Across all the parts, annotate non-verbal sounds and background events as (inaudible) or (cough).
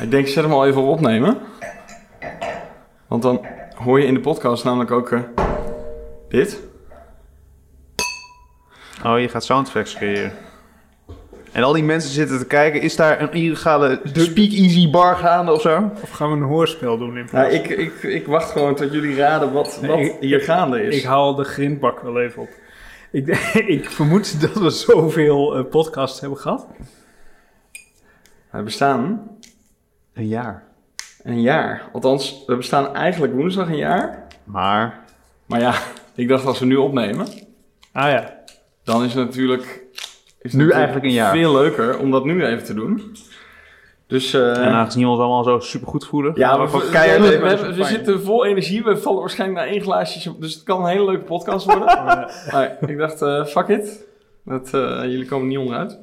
Ik denk, zet hem al even op opnemen. Want dan hoor je in de podcast namelijk ook eh, dit. Oh, je gaat sound effects creëren. En al die mensen zitten te kijken. Is daar een illegale speakeasy bar gaande of zo? Of gaan we een hoorspel doen in Nou, plaats? ik, ik, ik wacht gewoon tot jullie raden wat, Nee, wat ik- hier gaande is. Ik haal de grindbak wel even op. Ik, (laughs) ik vermoed dat we zoveel eh, podcasts hebben gehad. We bestaan Een jaar. een jaar. Althans, we bestaan eigenlijk woensdag een jaar. Maar Maar ja, ik dacht als we nu opnemen, Ah ja. dan is het natuurlijk... Is het Nu natuurlijk eigenlijk een jaar. Veel leuker om dat nu even te doen. Dus... eh, en aangezien we ons allemaal zo super goed voelen. Ja, we, we keihard we- we- zitten vol energie. We vallen waarschijnlijk naar één glaasje. Dus het kan een hele leuke podcast worden. (laughs) maar ik dacht, eh, fuck it. Dat, eh, jullie komen niet onderuit.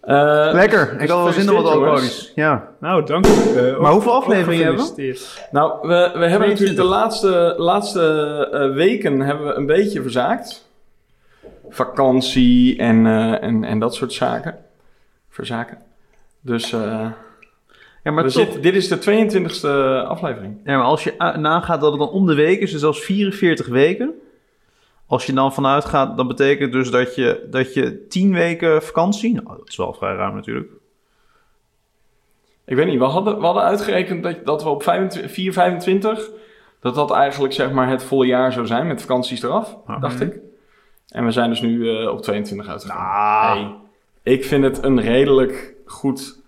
Eh, Lekker. dus ik had wel zin in wat alcoholisch. Ja. Nou, dank u. Eh, Maar hoeveel afleveringen hebben we? Nou, we, we hebben natuurlijk de laatste, laatste eh, weken hebben we een beetje verzaakt. Vakantie en, eh, en, en dat soort zaken. Verzaken. Dus eh, Ja, maar, toch, zitten, dit is de 22e aflevering. ja, maar als je nagaat dat het dan om de week is, dus zelfs 44 weken. Als je dan vanuit gaat, dan betekent dus dat je, dat je 10 weken vakantie... Nou, dat is wel vrij ruim natuurlijk. Ik weet niet, we hadden, we hadden uitgerekend dat, dat we op 25 4, 25, dat dat eigenlijk zeg maar het volle jaar zou zijn met vakanties eraf, dacht ik. En we zijn dus nu eh, op 22 uitgegaan. Ah. Hey, ik vind het een redelijk goed,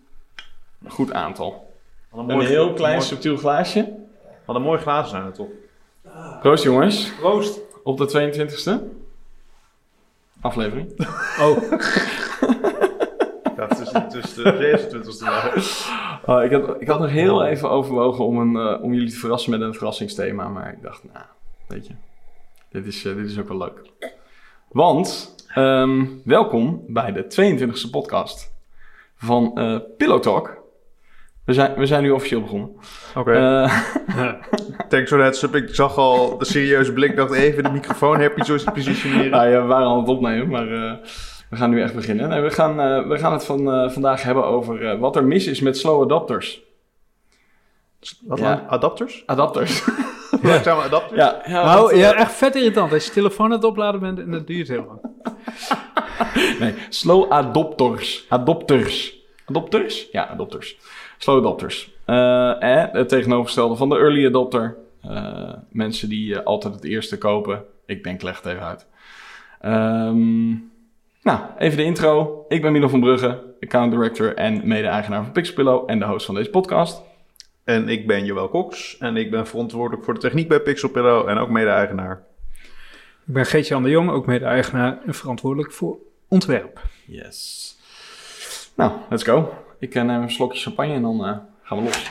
goed aantal. Wat Een heel klein Mooi, subtiel glaasje. wat een mooi glazen zijn het toch? Proost jongens, Proost. Op de 22e aflevering. (laughs) Oh, (laughs) Ja, het is de 26e dag. Oh, ik, had, ik had nog heel even overwogen om, een, eh, om jullie te verrassen met een verrassingsthema, maar ik dacht, nou, weet je, dit is, eh, dit is ook wel leuk. Want, ehm, welkom bij de 22e podcast van eh Pillow Talk. We zijn, we zijn nu officieel begonnen. Oké. Eh, (laughs) Thanks for that sub. Ik zag al de serieuze blik. dacht even de microfoon heb je zo te positioneren. nou ja, we waren aan het opnemen, maar eh, we gaan nu echt beginnen. Nee, we, gaan, eh, we gaan het van, eh, vandaag hebben over eh, wat er mis is met slow adapters. Wat Ja. dan? Adapters? Adapters. (laughs) Langzame adapters? ja, ja, nou, ja, echt vet irritant. Als je telefoon aan het opladen bent en dat duurt heel lang. (laughs) Nee, slow adopters. Adopters. Adopters? Ja, adopters. Slow adopters. Eh, eh, het tegenovergestelde van de early adopter. Eh, mensen die eh, altijd het eerste kopen. Ik denk, leg het even uit. Ehm, nou, even de intro. Ik ben Milo van Brugge, account director en mede-eigenaar van Pixelpillow en de host van deze podcast. En ik ben Joël Cox. En ik ben verantwoordelijk voor de techniek bij Pixelpillow. En ook mede-eigenaar. Ik ben Geetje-Jan de Jong, ook mede-eigenaar en verantwoordelijk voor ontwerp. Yes. Nou, let's go. Ik eh, neem een slokje champagne en dan eh, gaan we los.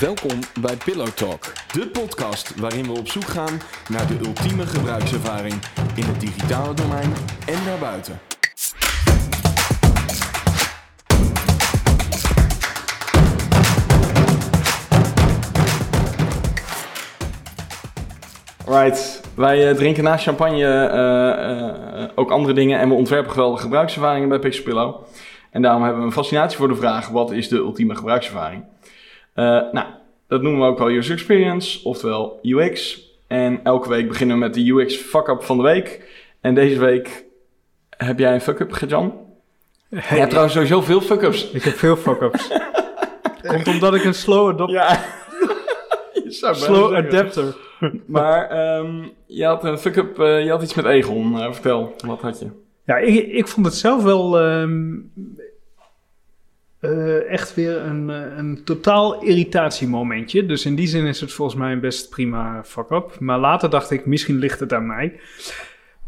Welkom bij Pillow Talk, de podcast waarin we op zoek gaan naar de ultieme gebruikservaring in het digitale domein en daarbuiten. Right. Wij eh, drinken naast champagne eh, eh, ook andere dingen en we ontwerpen geweldige gebruikservaringen bij Pixelpillow. En daarom hebben we een fascinatie voor de vraag, wat is de ultieme gebruikservaring? Eh, nou, dat noemen we ook wel user experience, oftewel UX. En elke week beginnen we met de UX fuck-up van de week. En deze week heb jij een fuck-up, Gejan? Je hebt trouwens sowieso veel fuck-ups. Ik heb veel fuck-ups. (laughs) Komt omdat ik een slow, adop- Ja. (laughs) Slow zeggen. adapter. (laughs) Maar ehm, je had een fuck-up, eh, je had iets met Egon. Eh, vertel, wat had je? Ja, ik, ik vond het zelf wel ehm, eh, echt weer een, een totaal irritatiemomentje. Dus in die zin is het volgens mij een best prima fuck-up. Maar later dacht ik, misschien ligt het aan mij.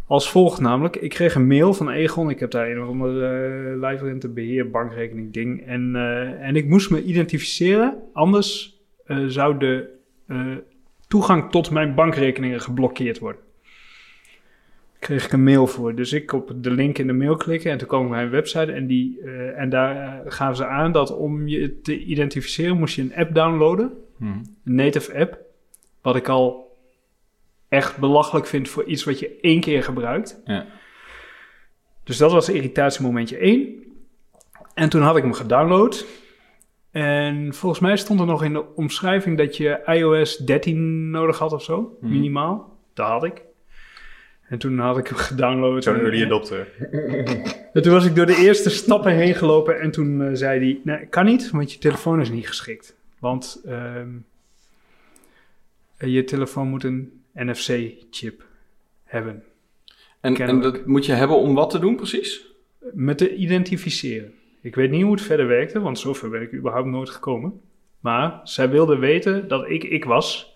Als volgt namelijk, ik kreeg een mail van Egon. Ik heb daar een of ander uh, lijfrente beheer bankrekening ding. En, eh, en ik moest me identificeren, anders eh, zou de eh, toegang tot mijn bankrekeningen geblokkeerd worden kreeg ik een mail voor. Dus ik op de link in de mail klikken en toen kwam ik bij een website en, die, eh, en daar eh, gaven ze aan dat om je te identificeren moest je een app downloaden, Hmm. een native app, wat ik al echt belachelijk vind voor iets wat je één keer gebruikt. Ja. Dus dat was irritatiemomentje 1. En toen had ik hem gedownload. En volgens mij stond er nog in de omschrijving dat je iOS 13 nodig had of zo, Mhm. minimaal. Dat had ik. En toen had ik hem gedownload. Zo'n early adopter. En toen was ik door de eerste stappen heen gelopen en toen eh, zei hij, nee, kan niet, want je telefoon is niet geschikt. Want ehm, eh, je telefoon moet een NFC-chip hebben. En, en dat moet je hebben om wat te doen precies? Met te identificeren. Ik weet niet hoe het verder werkte, want zover ben ik überhaupt nooit gekomen. Maar zij wilde weten dat ik ik was.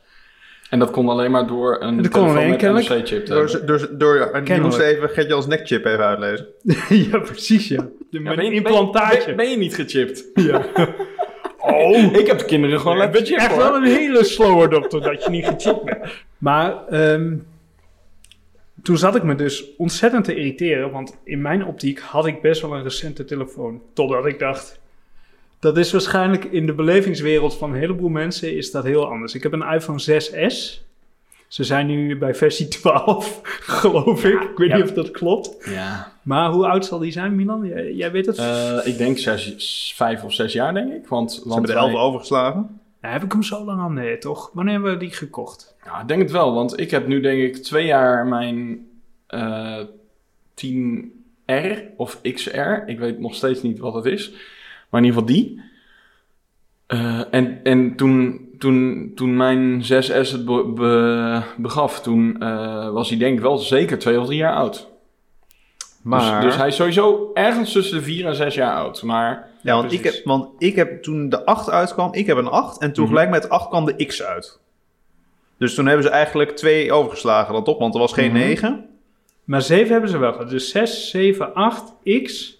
En dat kon alleen maar door een Dat telefoon alleen met. NFC-chip Door, door, door, en je moest even Gertje als nekchip even uitlezen. (laughs) ja, precies, ja. De, Ja, met ben een je- implantaatje. Ben, ben je niet gechipt? ja. (laughs) Oh, ik heb de kinderen gewoon laten chippen echt hoor. wel een hele slower dokter dat je niet gechipt bent. Maar ehm, toen zat ik me dus ontzettend te irriteren, want in mijn optiek had ik best wel een recente telefoon. Totdat ik dacht, dat is waarschijnlijk in de belevingswereld van een heleboel mensen is dat heel anders. Ik heb een iPhone 6S. Ze zijn nu bij versie (laughs) 12, geloof ik. Ik weet Ja. niet of dat klopt. Ja, Maar hoe oud zal die zijn, Milan? Jij, jij weet het? eh, ik denk zes, vijf of zes jaar denk ik. Want, Ze want hebben de elf wij- overgeslagen. Nou, heb ik hem zo lang al? Nee, toch? Wanneer hebben we die gekocht? Ja, ik denk het wel, want ik heb nu denk ik twee jaar mijn eh 10R of XR. Ik weet nog steeds niet wat het is. Maar in ieder geval die. Eh, en en toen, toen, toen mijn 6S het be- be- begaf, toen eh, was hij denk ik wel zeker twee of drie jaar oud. Maar, Dus, dus hij is sowieso ergens tussen de vier en zes jaar oud. Maar ja, want, ik heb, want ik heb toen de 8 uitkwam, ik heb een 8 en toen Mhm. gelijk met 8 kwam de X uit. Dus toen hebben ze eigenlijk twee overgeslagen dan toch, want er was geen Mhm. 9. Maar 7 hebben ze wel gehad. Dus 6, 7, 8, X.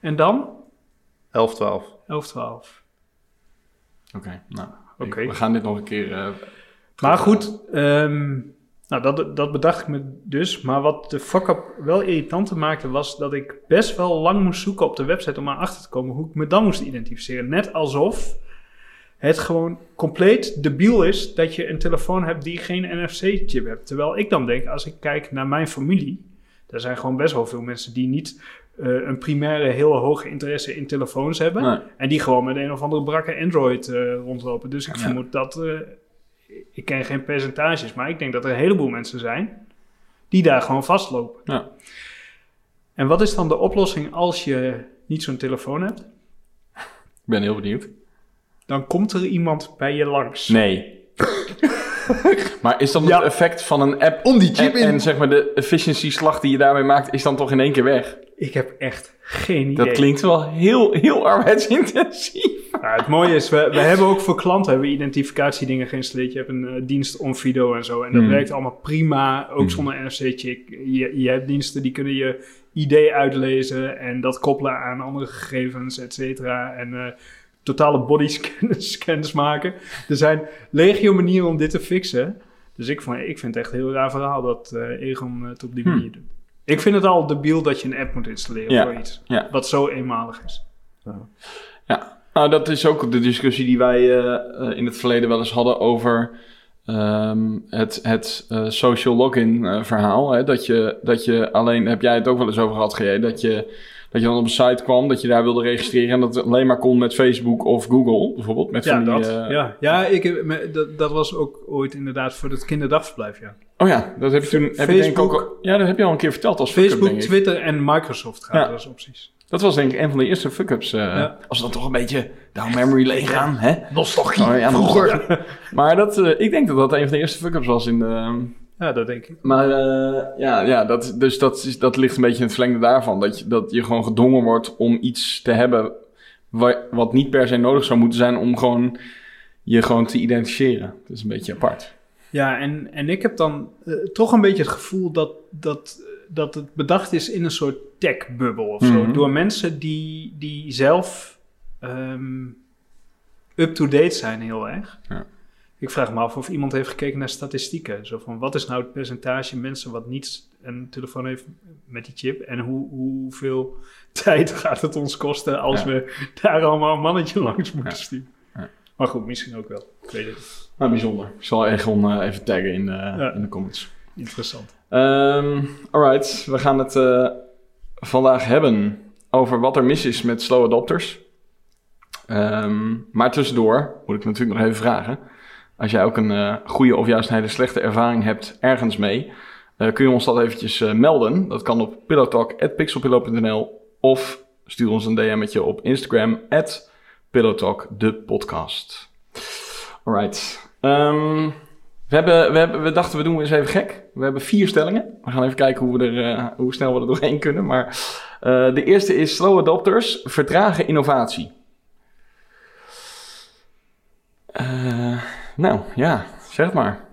En dan 11, 12. 11, 12. oké, nou, Oké. we gaan dit nog een keer... eh, Maar goed, ehm, nou, dat, dat bedacht ik me dus. Maar wat de fuck-up wel irritanter maakte, was dat ik best wel lang moest zoeken op de website om erachter te komen hoe ik me dan moest identificeren. Net alsof het gewoon compleet debiel is dat je een telefoon hebt die geen NFC-chip hebt. Terwijl ik dan denk, als ik kijk naar mijn familie, er zijn gewoon best wel veel mensen die niet eh, een primaire heel hoge interesse in telefoons hebben. nee. En die gewoon met een of andere brakke Android eh, rondlopen. Dus ik Ja. vermoed dat. eh, ik ken geen percentages, maar ik denk dat er een heleboel mensen zijn die daar gewoon vastlopen. Ja. En wat is dan de oplossing als je niet zo'n telefoon hebt? Ik ben heel benieuwd. Dan komt er iemand bij je langs. Nee. (laughs) maar is dan Ja. het effect van een app Om die chip en, in. en zeg maar de efficiency slag die je daarmee maakt, is dan toch in één keer weg? Ik heb echt geen idee. Dat klinkt wel heel, heel arbeidsintensief. (laughs) Ja, het mooie is, we, we hebben ook voor klanten hebben we identificatiedingen geïnstalleerd. Je hebt een eh, dienst Onfido en zo. En dat Hmm. werkt allemaal prima, ook Hmm. zonder NFC-chip. Je, je hebt diensten die kunnen je ID uitlezen en dat koppelen aan andere gegevens, et cetera. En eh, totale body scans, (laughs) scans maken. Er zijn legio manieren om dit te fixen. Dus ik, vond, ik vind het echt een heel raar verhaal dat eh Egon het op die Hmm. manier doet. Ik vind het al debiel dat je een app moet installeren Ja, voor iets. ja. Wat zo eenmalig is. Nou, dat is ook de discussie die wij eh, eh, in het verleden wel eens hadden over ehm, het, het eh, social login eh, verhaal. Hè? Dat, je, dat je alleen, heb jij het ook wel eens over gehad, GJ, dat je, dat je dan op een site kwam, dat je daar wilde registreren en dat het alleen maar kon met Facebook of Google, bijvoorbeeld. Met Ja, van die, dat. eh, ja, ja ik, heb- me- dat, dat was ook ooit inderdaad voor het kinderdagverblijf, ja. Oh ja, dat heb je toen. Heb je denk ik Facebook- ook, al- ja, dat heb je al een keer verteld als Facebook, denk ik. Twitter en Microsoft gaan Ja. als opties. Dat was denk ik een van de eerste fuck-ups. eh, Ja. Als we dan toch een beetje down memory lane gaan, hè? Nostalgie. Oh, ja, vroeger. (laughs) Maar dat, eh, ik denk dat dat een van de eerste fuck-ups was in de... Ja, dat denk ik. Maar eh, ja, ja dat, dus dat, is, dat ligt een beetje in het verlengde daarvan. Dat je, dat je gewoon gedwongen wordt om iets te hebben wa- wat niet per se nodig zou moeten zijn om gewoon je gewoon te identificeren. Dat is een beetje apart. Ja, en, en ik heb dan eh, toch een beetje het gevoel dat, dat, dat het bedacht is in een soort tech-bubbel of zo. Mhm. Door mensen die, die zelf ehm, up-to-date zijn heel erg. Ja. Ik vraag me af of iemand heeft gekeken naar statistieken. Zo van, wat is nou het percentage mensen wat niet een telefoon heeft met die chip? En hoe, hoeveel (laughs) tijd gaat het ons kosten als Ja. we daar allemaal een mannetje langs moeten Ja. sturen? Ja. Maar goed, misschien ook wel. Ik weet het. Maar bijzonder. Ik zal Egon eh, even taggen in, de in de comments. Interessant. Ehm alright, we gaan het eh, vandaag hebben over wat er mis is met slow adopters. Ehm, maar tussendoor moet ik natuurlijk nog even vragen. Als jij ook een eh, goede of juist een hele slechte ervaring hebt ergens mee, eh, kun je ons dat eventjes eh, melden. Dat kan op pillowtalk.pixelpillow.nl of stuur ons een DM'tje op Instagram at pillowtalk, de podcast. Alright. Ehm, we, hebben, we, hebben, we dachten we doen eens even gek. We hebben vier stellingen. We gaan even kijken hoe, we er, hoe snel we er doorheen kunnen. Maar de eerste is slow adopters vertragen innovatie. Eh, nou, ja, zeg maar.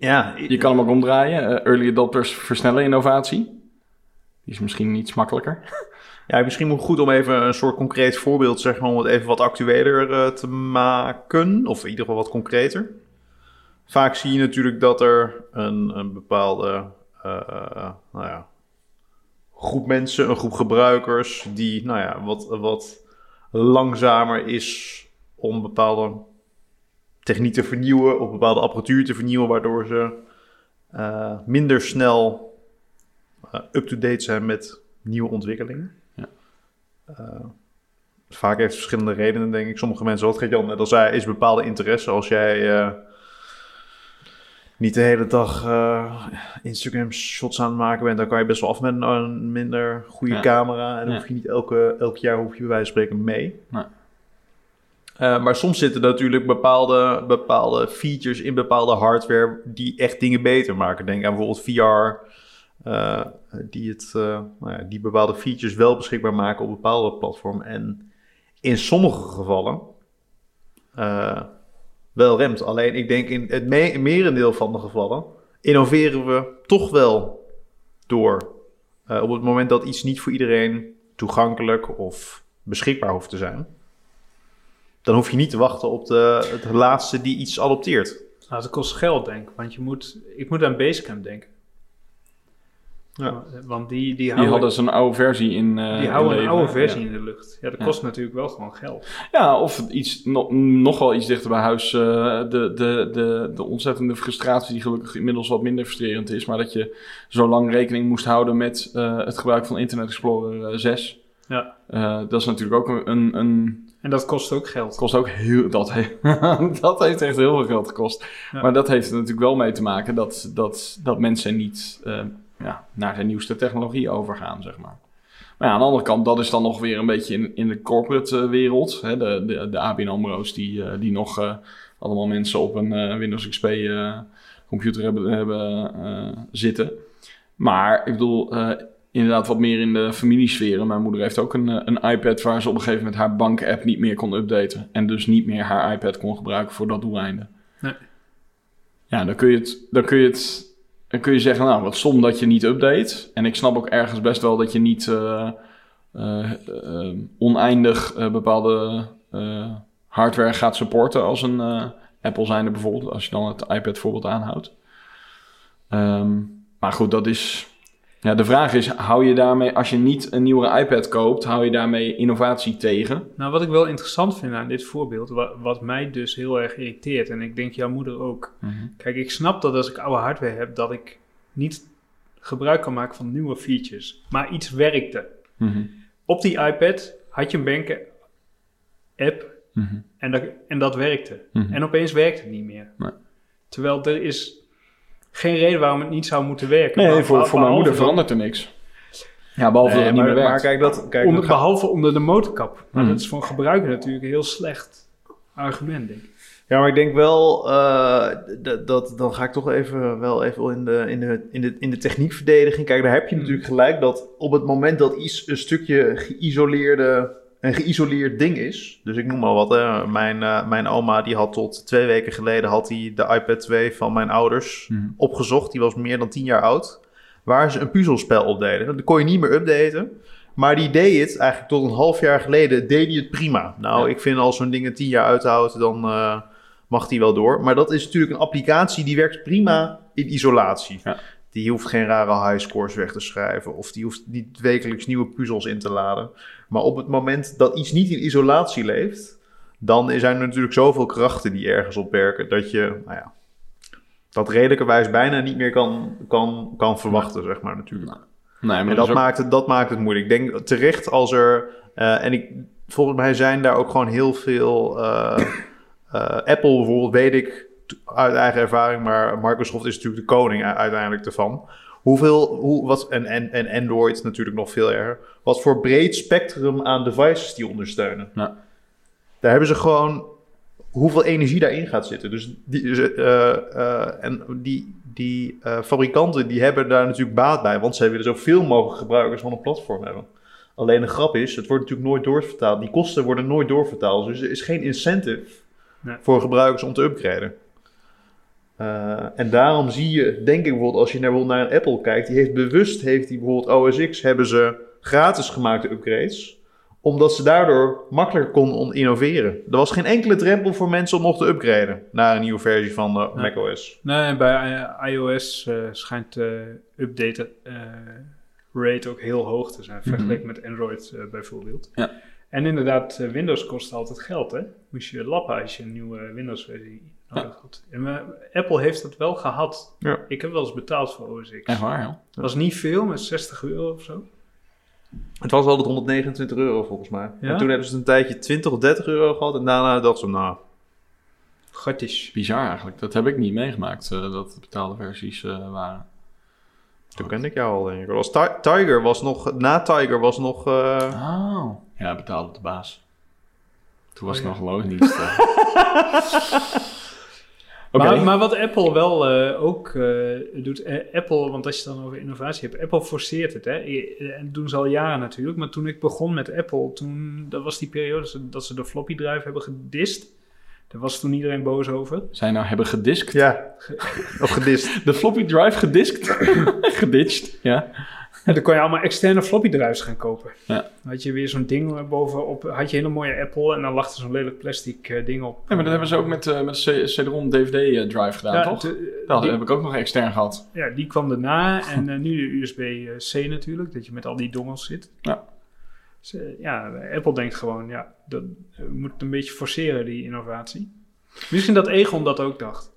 Ja, Je kan hem ook omdraaien. Eh, early adopters versnellen innovatie. Die is misschien iets makkelijker. (laughs) Ja, misschien moet goed om even een soort concreet voorbeeld te zeggen, om het even wat actueler eh, te maken, of in ieder geval wat concreter. Vaak zie je natuurlijk dat er een, een bepaalde eh, nou ja, groep mensen, een groep gebruikers, die nou ja, wat, wat langzamer is om bepaalde techniek te vernieuwen, of bepaalde apparatuur te vernieuwen, waardoor ze eh, minder snel eh, up-to-date zijn met nieuwe ontwikkelingen. Ja. Eh, vaak heeft het verschillende redenen, denk ik. Sommige mensen, wat Gert-Jan net al zei, is bepaalde interesse. Als jij niet de hele dag eh, Instagram shots aan het maken bent, dan kan je best wel af met een, een minder goede Ja. camera. En dan Ja. hoef je niet elke, elk jaar hoef je bij wijze van spreken mee. Nee. Eh, maar soms zitten natuurlijk bepaalde, bepaalde features in bepaalde hardware die echt dingen beter maken. Denk aan bijvoorbeeld VR, eh, die, het, eh, nou ja, die bepaalde features wel beschikbaar maken op bepaalde platformen. En in sommige gevallen wel remt. Alleen ik denk in het me- merendeel van de gevallen innoveren we toch wel door. Op het moment dat iets niet voor iedereen toegankelijk of beschikbaar hoeft te zijn dan hoef je niet te wachten op de, het laatste die iets adopteert. Nou, dat kost geld, denk ik. Want je moet, ik moet aan Basecamp denken. Ja. Want die, die Die houden, hadden zo'n oude versie in. eh, die in houden een oude versie Ja. in de lucht. Ja, dat Ja. kost natuurlijk wel gewoon geld. Ja, of iets, no- nog wel iets dichter bij huis. eh, de, de, de, de ontzettende frustratie, die gelukkig inmiddels wat minder frustrerend is. Maar dat je zo lang rekening moest houden met eh, het gebruik van Internet Explorer eh, 6. Ja. Eh, dat is natuurlijk ook een. een, een En dat kost ook geld. kost ook heel. Dat, he- (laughs) dat heeft echt heel veel geld gekost. Ja. Maar dat heeft er natuurlijk wel mee te maken dat, dat, dat mensen niet eh, ja, naar de nieuwste technologie overgaan, zeg maar. Maar ja, aan de andere kant, dat is dan nog weer een beetje in, in de corporate eh, wereld. Hè? De, de, de ABN AMRO's die, eh, die nog allemaal mensen op een Windows XP computer hebben, hebben zitten. Maar ik bedoel, inderdaad wat meer in de familiesferen. Mijn moeder heeft ook een, eh, een iPad waar ze op een gegeven moment haar bankapp niet meer kon updaten. En dus niet meer haar iPad kon gebruiken voor dat doeleinde. Nee. Ja, dan kun je het... Dan kun je het dan kun je zeggen, nou, wat stom dat je niet update. En ik snap ook ergens best wel dat je niet eh, eh, oneindig bepaalde hardware gaat supporten als een Apple zijnde bijvoorbeeld. Als je dan het iPad voorbeeld aanhoudt. Ehm, maar goed, dat is... Ja, de vraag is, hou je daarmee, als je niet een nieuwe iPad koopt, hou je daarmee innovatie tegen? Nou, wat ik wel interessant vind aan dit voorbeeld, wa- wat, mij dus heel erg irriteert, en ik denk jouw moeder ook. Kijk, ik snap dat als ik oude hardware heb, dat ik niet gebruik kan maken van nieuwe features. Maar iets werkte. Mhm. Op die iPad had je een banken-app Mhm. en dat, en dat werkte. Mhm. En opeens werkt het niet meer. Nee. Terwijl er is geen reden waarom het niet zou moeten werken. Nee, voor, voor mijn moeder verandert er niks. Ja, behalve dat het niet meer maar werkt. kijk, dat, kijk Onder, dat behalve onder de motorkap. Maar Mhm. dat is voor een gebruiker natuurlijk een heel slecht argument, denk ik. Ja, maar ik denk wel eh, dat, dat dan ga ik toch even wel even in de, in, de, in, de, in de techniekverdediging. Kijk, daar heb je Hmm. natuurlijk gelijk dat op het moment dat iets een stukje geïsoleerde, een geïsoleerd ding is. Dus ik noem maar wat. Hè. Mijn, eh, mijn oma die had tot twee weken geleden had die de iPad 2 van mijn ouders Mhm. opgezocht. Die was meer dan tien jaar oud. Waar ze een puzzelspel op deden. Dat kon je niet meer updaten. Maar die deed het eigenlijk tot een half jaar geleden. Deed hij het prima. Nou, Ja. ik vind als zo'n ding tien jaar uithoudt, dan eh, mag die wel door. Maar dat is natuurlijk een applicatie die werkt prima in isolatie. Ja. Die hoeft geen rare highscores weg te schrijven. Of die hoeft niet wekelijks nieuwe puzzels in te laden. Maar op het moment dat iets niet in isolatie leeft. Dan zijn er natuurlijk zoveel krachten die ergens op werken. Dat je, nou ja, dat redelijkerwijs bijna niet meer kan, kan, kan verwachten, zeg maar natuurlijk. Nee, maar En dat ook- maakt het, dat maakt het moeilijk. Ik denk terecht als er... eh, en ik, volgens mij zijn daar ook gewoon heel veel... eh, eh, Apple bijvoorbeeld, weet ik uit eigen ervaring... maar Microsoft is natuurlijk de koning uiteindelijk ervan. Hoeveel, hoe, wat, en, en, en Android natuurlijk nog veel erger. Wat voor breed spectrum aan devices die ondersteunen. Ja. Daar hebben ze gewoon hoeveel energie daarin gaat zitten. Dus die, eh, eh, en die, die eh, fabrikanten die hebben daar natuurlijk baat bij, want zij willen zoveel mogelijk gebruikers van een platform hebben. Alleen de grap is, het wordt natuurlijk nooit doorvertaald. Die kosten worden nooit doorvertaald. Dus er is geen incentive Nee. voor gebruikers om te upgraden. Eh, en daarom zie je, denk ik bijvoorbeeld, als je naar, bijvoorbeeld naar een Apple kijkt, die heeft bewust, heeft die bijvoorbeeld OS X, hebben ze gratis gemaakte upgrades, omdat ze daardoor makkelijker konden on- innoveren. Er was geen enkele drempel voor mensen om nog te upgraden naar een nieuwe versie van de Ja. macOS. Nee, bij iOS eh, schijnt de update eh, rate ook heel hoog te zijn, vergeleken met Android eh, bijvoorbeeld. Ja. En inderdaad, eh, Windows kost altijd geld, hè? Moest je lappen als je een nieuwe Windows-versie nodig had. En eh, Apple heeft dat wel gehad. Ja. Ik heb wel eens betaald voor OS X. Echt waar, ja. Het was niet veel, met 60 euro of zo. Het was altijd 129 euro volgens mij. Ja? En toen hebben ze een tijdje 20 of 30 euro gehad en daarna dachten ze, nou, Gatjes. Bizar eigenlijk. Dat heb ik niet meegemaakt, eh, dat het betaalde versies eh, waren. toen kende ik jou al denk ik. Was Ti- Tiger was nog, na Tiger was nog... eh, Oh. Ja, betaalde de baas. Toen was Oh, het ja. nog loondienst. (laughs) Maar, maar wat Apple wel eh, ook eh, doet, eh, Apple, want als je het dan over innovatie hebt, Apple forceert het. Hè? En doen ze al jaren natuurlijk. Maar toen ik begon met Apple, toen, dat was die periode dat ze, dat ze de floppy drive hebben gedist. Daar was toen iedereen boos over. Zij nou hebben gediskt. ja, of gedist. (laughs) De floppy drive gediskt. (laughs) geditcht, ja. En dan kon je allemaal externe floppy drives gaan kopen. Ja. Dan had je weer zo'n ding bovenop, had je een hele mooie Apple en dan lag er zo'n lelijk plastic eh, ding op. Ja, maar dat hebben ze ook met, eh met de C- CD-ROM DVD-drive gedaan, Ja, toch? de- dat die- heb ik ook nog extern gehad. Ja, die kwam daarna. En eh, nu de USB-C natuurlijk, dat je met al die dongels zit. Ja. Dus, eh, ja, Apple denkt gewoon, ja, dat, het een beetje forceren, die innovatie. Misschien dat Egon dat ook dacht.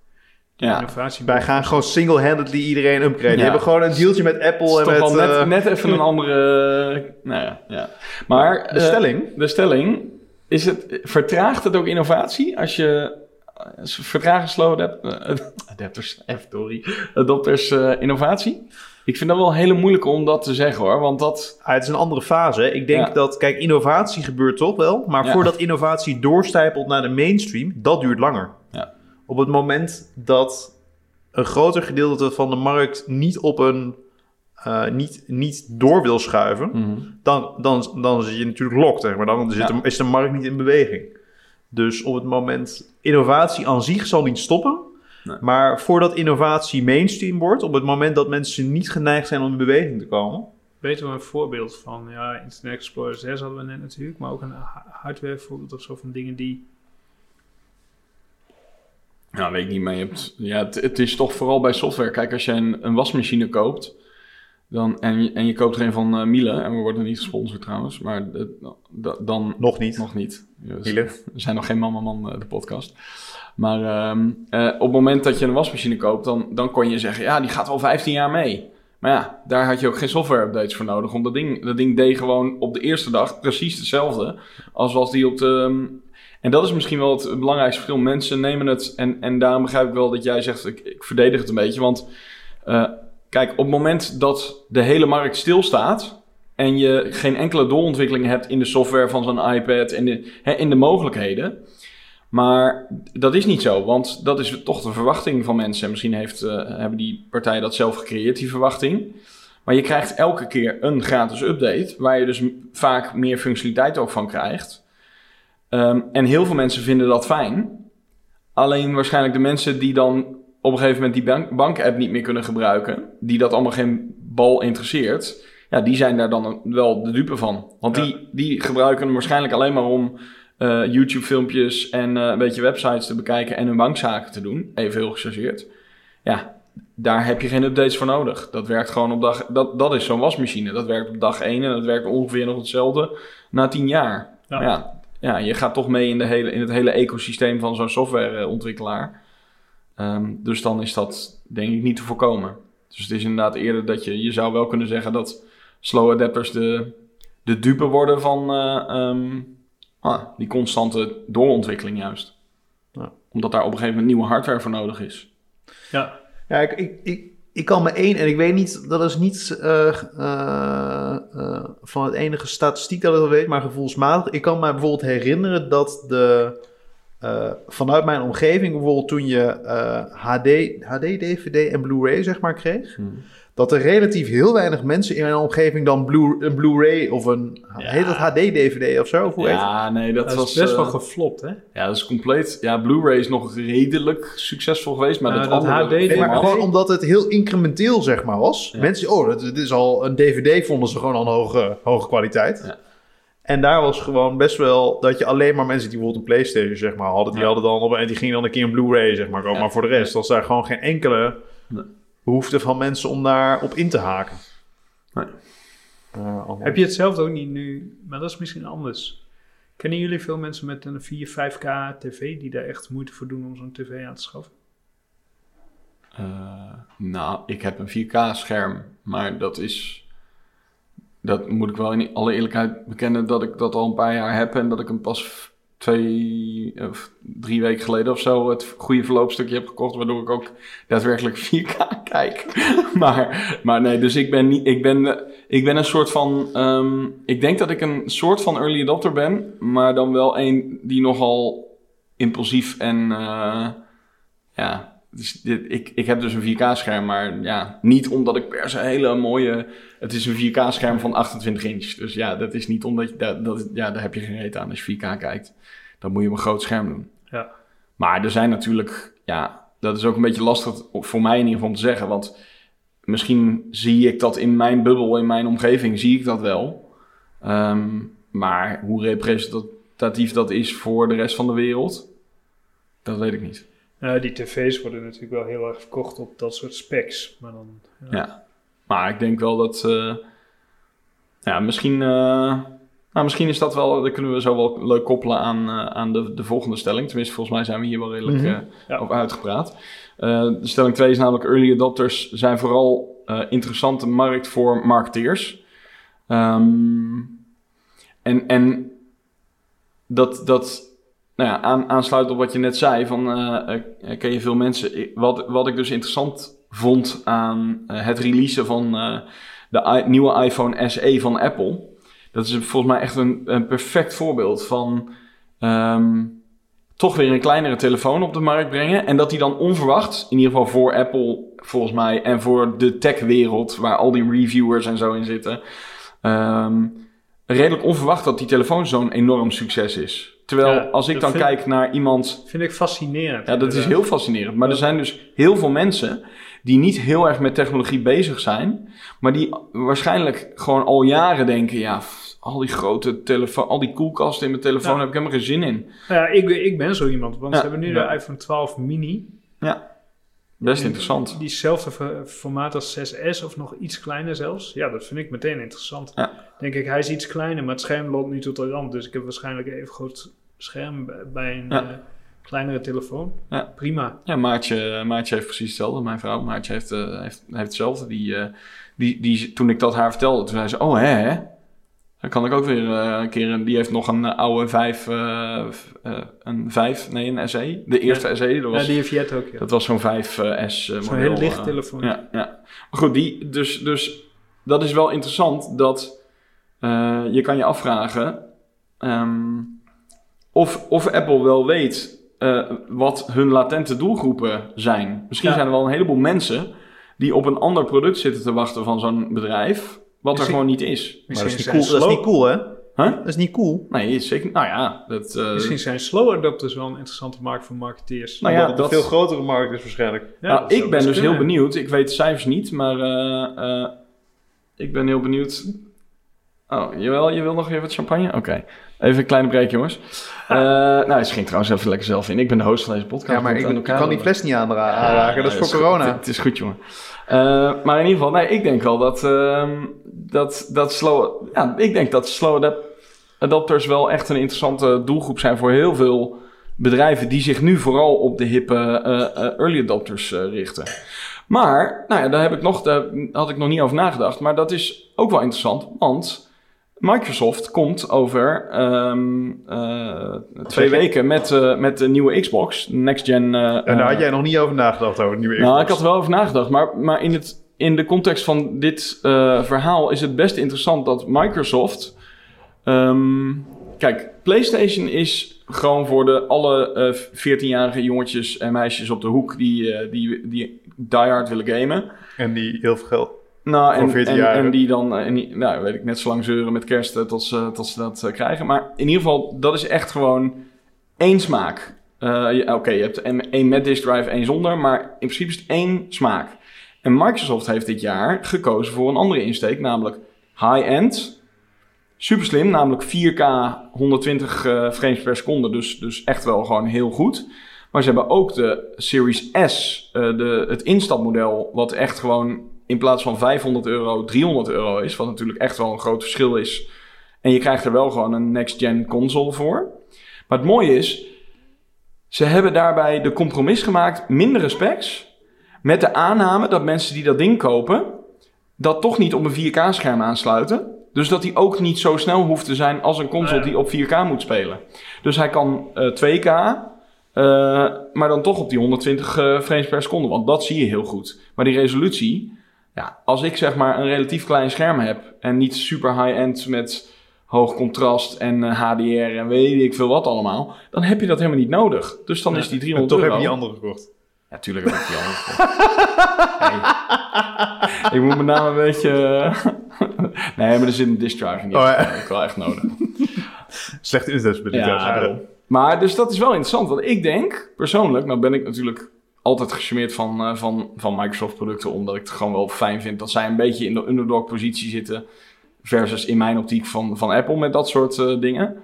Ja. innovatie. Wij gaan gewoon single-handedly iedereen upgraden. Die Ja. hebben gewoon een dealtje met Apple is en toch met... wel net, eh, net even een andere... Nou ja, ja. Maar... de eh, stelling... De stelling, is het, vertraagt het ook innovatie als je we vertragen slow adap- eh, (laughs) adapters, eh, sorry, adopters eh, innovatie? Ik vind dat wel een hele moeilijke om dat te zeggen hoor, want dat, Ah, het is een andere fase. Ik denk Ja. dat, kijk, innovatie gebeurt toch wel. Maar Ja. voordat innovatie doorstijpelt naar de mainstream, dat duurt langer. Ja. Op het moment dat een groter gedeelte van de markt niet op een. eh, niet, niet door wil schuiven, dan, dan, dan zit je natuurlijk locked. Hè, maar dan zit Ja. de, is de markt niet in beweging. Dus op het moment, innovatie aan zich zal niet stoppen. Nee. Maar voordat innovatie mainstream wordt, op het moment dat mensen niet geneigd zijn om in beweging te komen, Weten we een voorbeeld van, ja, Internet Explorer 6 hadden we net natuurlijk, maar ook een ha- hardware voorbeeld of zo van dingen die... nou weet ik niet, maar je hebt, ja, het, het is toch vooral bij software. Kijk, als je een, een wasmachine koopt, dan, en, je, en je koopt er een van eh, Miele, en we worden niet gesponsord trouwens, maar dan nog niet. nog niet. Dus- Miele. We zijn nog geen Mama Man, eh, de podcast. Maar ehm, eh, op het moment dat je een wasmachine koopt, dan, dan kon je zeggen, ja, die gaat al 15 jaar mee. Maar ja, daar had je ook geen software updates voor nodig. Want dat ding, dat ding deed gewoon op de eerste dag precies hetzelfde als was die op de... en dat is misschien wel het belangrijkste verschil. Mensen nemen het, en, en daarom begrijp ik wel dat jij zegt, ik, verdedig het een beetje. Want eh, kijk, op het moment dat de hele markt stilstaat en je geen enkele doorontwikkeling hebt in de software van zo'n iPad en de, in de mogelijkheden. Maar dat is niet zo, want dat is toch de verwachting van mensen. En misschien heeft, eh, hebben die partijen dat zelf gecreëerd, die verwachting. Maar je krijgt elke keer een gratis update, waar je dus vaak meer functionaliteit ook van krijgt. Ehm, en heel veel mensen vinden dat fijn. Alleen waarschijnlijk de mensen die dan op een gegeven moment die bank- bank-app niet meer kunnen gebruiken, die dat allemaal geen bal interesseert, ja, die zijn daar dan wel de dupe van. Want Ja. die, die gebruiken hem waarschijnlijk alleen maar om eh, YouTube-filmpjes en eh, een beetje websites te bekijken en hun bankzaken te doen. Even heel gechargeerd. Ja, daar heb je geen updates voor nodig. Dat werkt gewoon op dag... Dat, dat is zo'n wasmachine. Dat werkt op dag 1 en dat werkt ongeveer nog hetzelfde na 10 jaar. Ja. Ja, ja, je gaat toch mee in, de hele, in het hele ecosysteem van zo'n softwareontwikkelaar. Ehm, dus dan is dat denk ik niet te voorkomen. Dus het is inderdaad eerder dat je... Je zou wel kunnen zeggen dat slow adapters de, de dupe worden van eh, ehm, ah, die constante doorontwikkeling juist. Ja. Omdat daar op een gegeven moment nieuwe hardware voor nodig is. Ja, Ja, ik, ik, ik, ik kan me één, en ik weet niet, dat is niet eh, eh, eh, van het enige statistiek dat ik dat weet, maar gevoelsmatig. Ik kan me bijvoorbeeld herinneren dat de, vanuit mijn omgeving, bijvoorbeeld toen je HD, HD, DVD en Blu-ray zeg maar kreeg, dat er relatief heel weinig mensen in mijn omgeving dan Blu- een Blu-ray of een, Ja. heet dat HD-DVD of zo? Of hoe heet het? Ja, nee, dat, dat, was is best wel eh, geflopt, hè? Ja, dat is compleet. Ja, Blu-ray is nog redelijk succesvol geweest, maar Nou, dat, dat andere HD Nee, maar gewoon omdat het heel incrementeel, zeg maar, was. Ja. Mensen, oh, dit is al een DVD, vonden ze gewoon al een hoge, hoge kwaliteit. Ja. En daar was gewoon best wel dat je alleen maar mensen die bijvoorbeeld een PlayStation, zeg maar, hadden, die Ja. hadden dan op en die gingen dan een keer een Blu-ray, zeg maar. Ja. Maar voor de rest was daar gewoon geen enkele Nee. Behoefte van mensen om daar op in te haken. Nee. Eh. Heb je hetzelfde ook niet nu? Maar dat is misschien anders. Kennen jullie veel mensen met een 4, 5K tv die daar echt moeite voor doen om zo'n tv aan te schaffen? Eh, nou, ik heb een 4K-scherm, maar dat is. Dat moet ik wel in alle eerlijkheid bekennen dat ik dat al een paar jaar heb en dat ik hem pas twee of drie weken geleden of zo het goede verloopstukje heb gekocht, waardoor ik ook daadwerkelijk (laughs) 4K kijk. (laughs) maar, maar nee, dus ik ben niet. Ik ben, eh, ik ben een soort van. ehm, ik denk dat ik een soort van early adopter ben, maar dan wel een die nogal impulsief en. eh, ja, dus dit, ik, ik heb dus een 4K-scherm, maar ja, niet omdat ik per se hele mooie... Het is een 4K-scherm van 28 inch. Dus ja, dat is niet omdat je... Dat, dat, ja, daar heb je geen reet aan als je 4K kijkt. Dan moet je op een groot scherm doen. Ja. Maar er zijn natuurlijk... Ja, dat is ook een beetje lastig voor mij in ieder geval om te zeggen. Want misschien zie ik dat in mijn bubbel, in mijn omgeving, zie ik dat wel. Ehm, maar hoe representatief dat is voor de rest van de wereld, dat weet ik niet. Nou, die tv's worden natuurlijk wel heel erg verkocht op dat soort specs. Maar dan, ja. Ja. Maar ik denk wel dat. eh, ja, misschien. eh, nou, misschien is dat wel. Dat kunnen we zo wel leuk koppelen aan, eh, aan de, de volgende stelling. Tenminste, volgens mij zijn we hier wel redelijk eh, Ja. over uitgepraat. Eh, de stelling 2 is namelijk: early adopters zijn vooral eh, interessante markt voor marketeers. Ehm, en, en dat. dat nou ja, aan, aansluit op wat je net zei, van eh, eh, ken je veel mensen. Wat, wat ik dus interessant vond aan eh, het releasen van de nieuwe iPhone SE van Apple. Dat is volgens mij echt een, een perfect voorbeeld van ehm, toch weer een kleinere telefoon op de markt brengen. En dat die dan onverwacht, in ieder geval voor Apple volgens mij en voor de techwereld, waar al die reviewers en zo in zitten. ehm, redelijk onverwacht dat die telefoon zo'n enorm succes is. Terwijl Ja, als ik dan vind- kijk naar iemand Vind ik fascinerend. ja, dat is heel fascinerend. Maar er Ja. zijn dus heel veel mensen die niet heel erg met technologie bezig zijn, maar die waarschijnlijk gewoon al jaren denken: ja, al die grote telefoon, al die koelkasten in mijn telefoon Ja. heb ik helemaal geen zin in. Nou ja, ik, ben- ik ben zo iemand. Want Ja. ze hebben nu Ja. de iPhone 12 mini. Best En interessant. Diezelfde formaat als 6S of nog iets kleiner zelfs. Ja, dat vind ik meteen interessant. Ja. Denk ik, hij is iets kleiner, maar het scherm loopt nu tot de rand. Dus ik heb waarschijnlijk even groot scherm bij- een Ja. eh, kleinere telefoon. Ja. Prima. Ja, Maartje, Maartje heeft precies hetzelfde. Mijn vrouw, Maartje heeft, eh, heeft, heeft hetzelfde. Die, eh, die, die, toen ik dat haar vertelde, toen zei ze: Oh, hè? hè? Dan kan ik ook weer eh, een keer. Die heeft nog een eh, oude 5, eh, v- eh, een 5, nee, een SE. De eerste SE. Dat was, ja, die heeft Jet ook, ja. Dat was zo'n 5S uh, Zo'n heel licht telefoon. ja, ja. Maar goed, die, dus, dus dat is wel interessant dat eh, je kan je afvragen ehm, of, of Apple wel weet eh, wat hun latente doelgroepen zijn. Misschien Ja. zijn er wel een heleboel mensen die op een ander product zitten te wachten van zo'n bedrijf, wat er gewoon niet is. Maar dat is, niet cool, dat is niet cool, hè? Huh? Dat is niet cool. Nee, zeker. Nou ja, dat. eh, Misschien zijn slow adopters wel een interessante markt voor marketeers. Nou ja, dat- een veel grotere markt is waarschijnlijk. Ja, nou, ik ben dus heel benieuwd. Ik weet de cijfers niet, maar eh, eh, ik ben heel benieuwd. Oh, jawel, je wil nog even wat champagne? Oké. Even een kleine break, jongens. Eh nou, ze ging trouwens even lekker zelf in. Ik ben de host van deze podcast. Ja, maar ik, ik kan die fles niet aanra- aanraken. dat is voor goed. corona. Het, is goed, jongen. Eh, maar in ieder geval, nee, ik denk wel dat, ehm, dat, dat slow... Ja, ik denk dat slow adap- adapters wel echt een interessante doelgroep zijn voor heel veel bedrijven die zich nu vooral op de hippe eh, early adopters richten. Maar, nou ja, daar, heb ik nog, daar had ik nog niet over nagedacht. Maar dat is ook wel interessant, want Microsoft komt over ehm, eh, twee weken met, eh, met de nieuwe Xbox, Next Gen. eh, En daar had jij nog niet over nagedacht over de nieuwe Xbox. nou, ik had er wel over nagedacht, maar, maar in, het, in de context van dit verhaal is het best interessant dat Microsoft. ehm, kijk, PlayStation is gewoon voor de alle eh 14-jarige jongetjes en meisjes op de hoek die, die, die diehard willen gamen. En die heel veel geld. Nou, en, 14 en, die dan, eh, en die, nou, weet ik, net zo lang zeuren met kerst eh, tot, ze, tot ze dat eh, krijgen. Maar in ieder geval, dat is echt gewoon één smaak. Eh, Oké, je hebt één met disk drive, één zonder, maar in principe is het één smaak. En Microsoft heeft dit jaar gekozen voor een andere insteek, namelijk high-end. Super slim, namelijk 4K 120 eh, frames per seconde, dus, dus echt wel gewoon heel goed. Maar ze hebben ook de Series S, eh, de, het instapmodel, wat echt gewoon in plaats van 500 euro 300 euro is. Wat natuurlijk echt wel een groot verschil is. En je krijgt er wel gewoon een next-gen console voor. Maar het mooie is, ze hebben daarbij de compromis gemaakt, mindere specs. Met de aanname dat mensen die dat ding kopen, dat toch niet op een 4K-scherm aansluiten. Dus dat hij ook niet zo snel hoeft te zijn als een console die op 4K moet spelen. Dus hij kan eh, 2K, eh, maar dan toch op die 120 eh, frames per seconde. Want dat zie je heel goed. Maar die resolutie, ja, als ik zeg maar een relatief klein scherm heb en niet super high-end met hoog contrast en eh, HDR en weet ik veel wat allemaal, dan heb je dat helemaal niet nodig. Dus dan is die En 300 toch heb euro. je die andere gekocht. Ja, tuurlijk heb ik die andere gekocht. (laughs) Hey. Ik moet met name een beetje... eh, (laughs) nee, maar er zit een disk drive in. Die Oh, ja. heb ik wel echt nodig. Slechte internetstabiliteit. Ja. Maar dus dat is wel interessant. Want ik denk, persoonlijk, nou ben ik natuurlijk altijd gecharmeerd van, eh, van, van Microsoft producten. Omdat ik het gewoon wel fijn vind dat zij een beetje in de underdog positie zitten. Versus in mijn optiek van, van Apple met dat soort eh, dingen.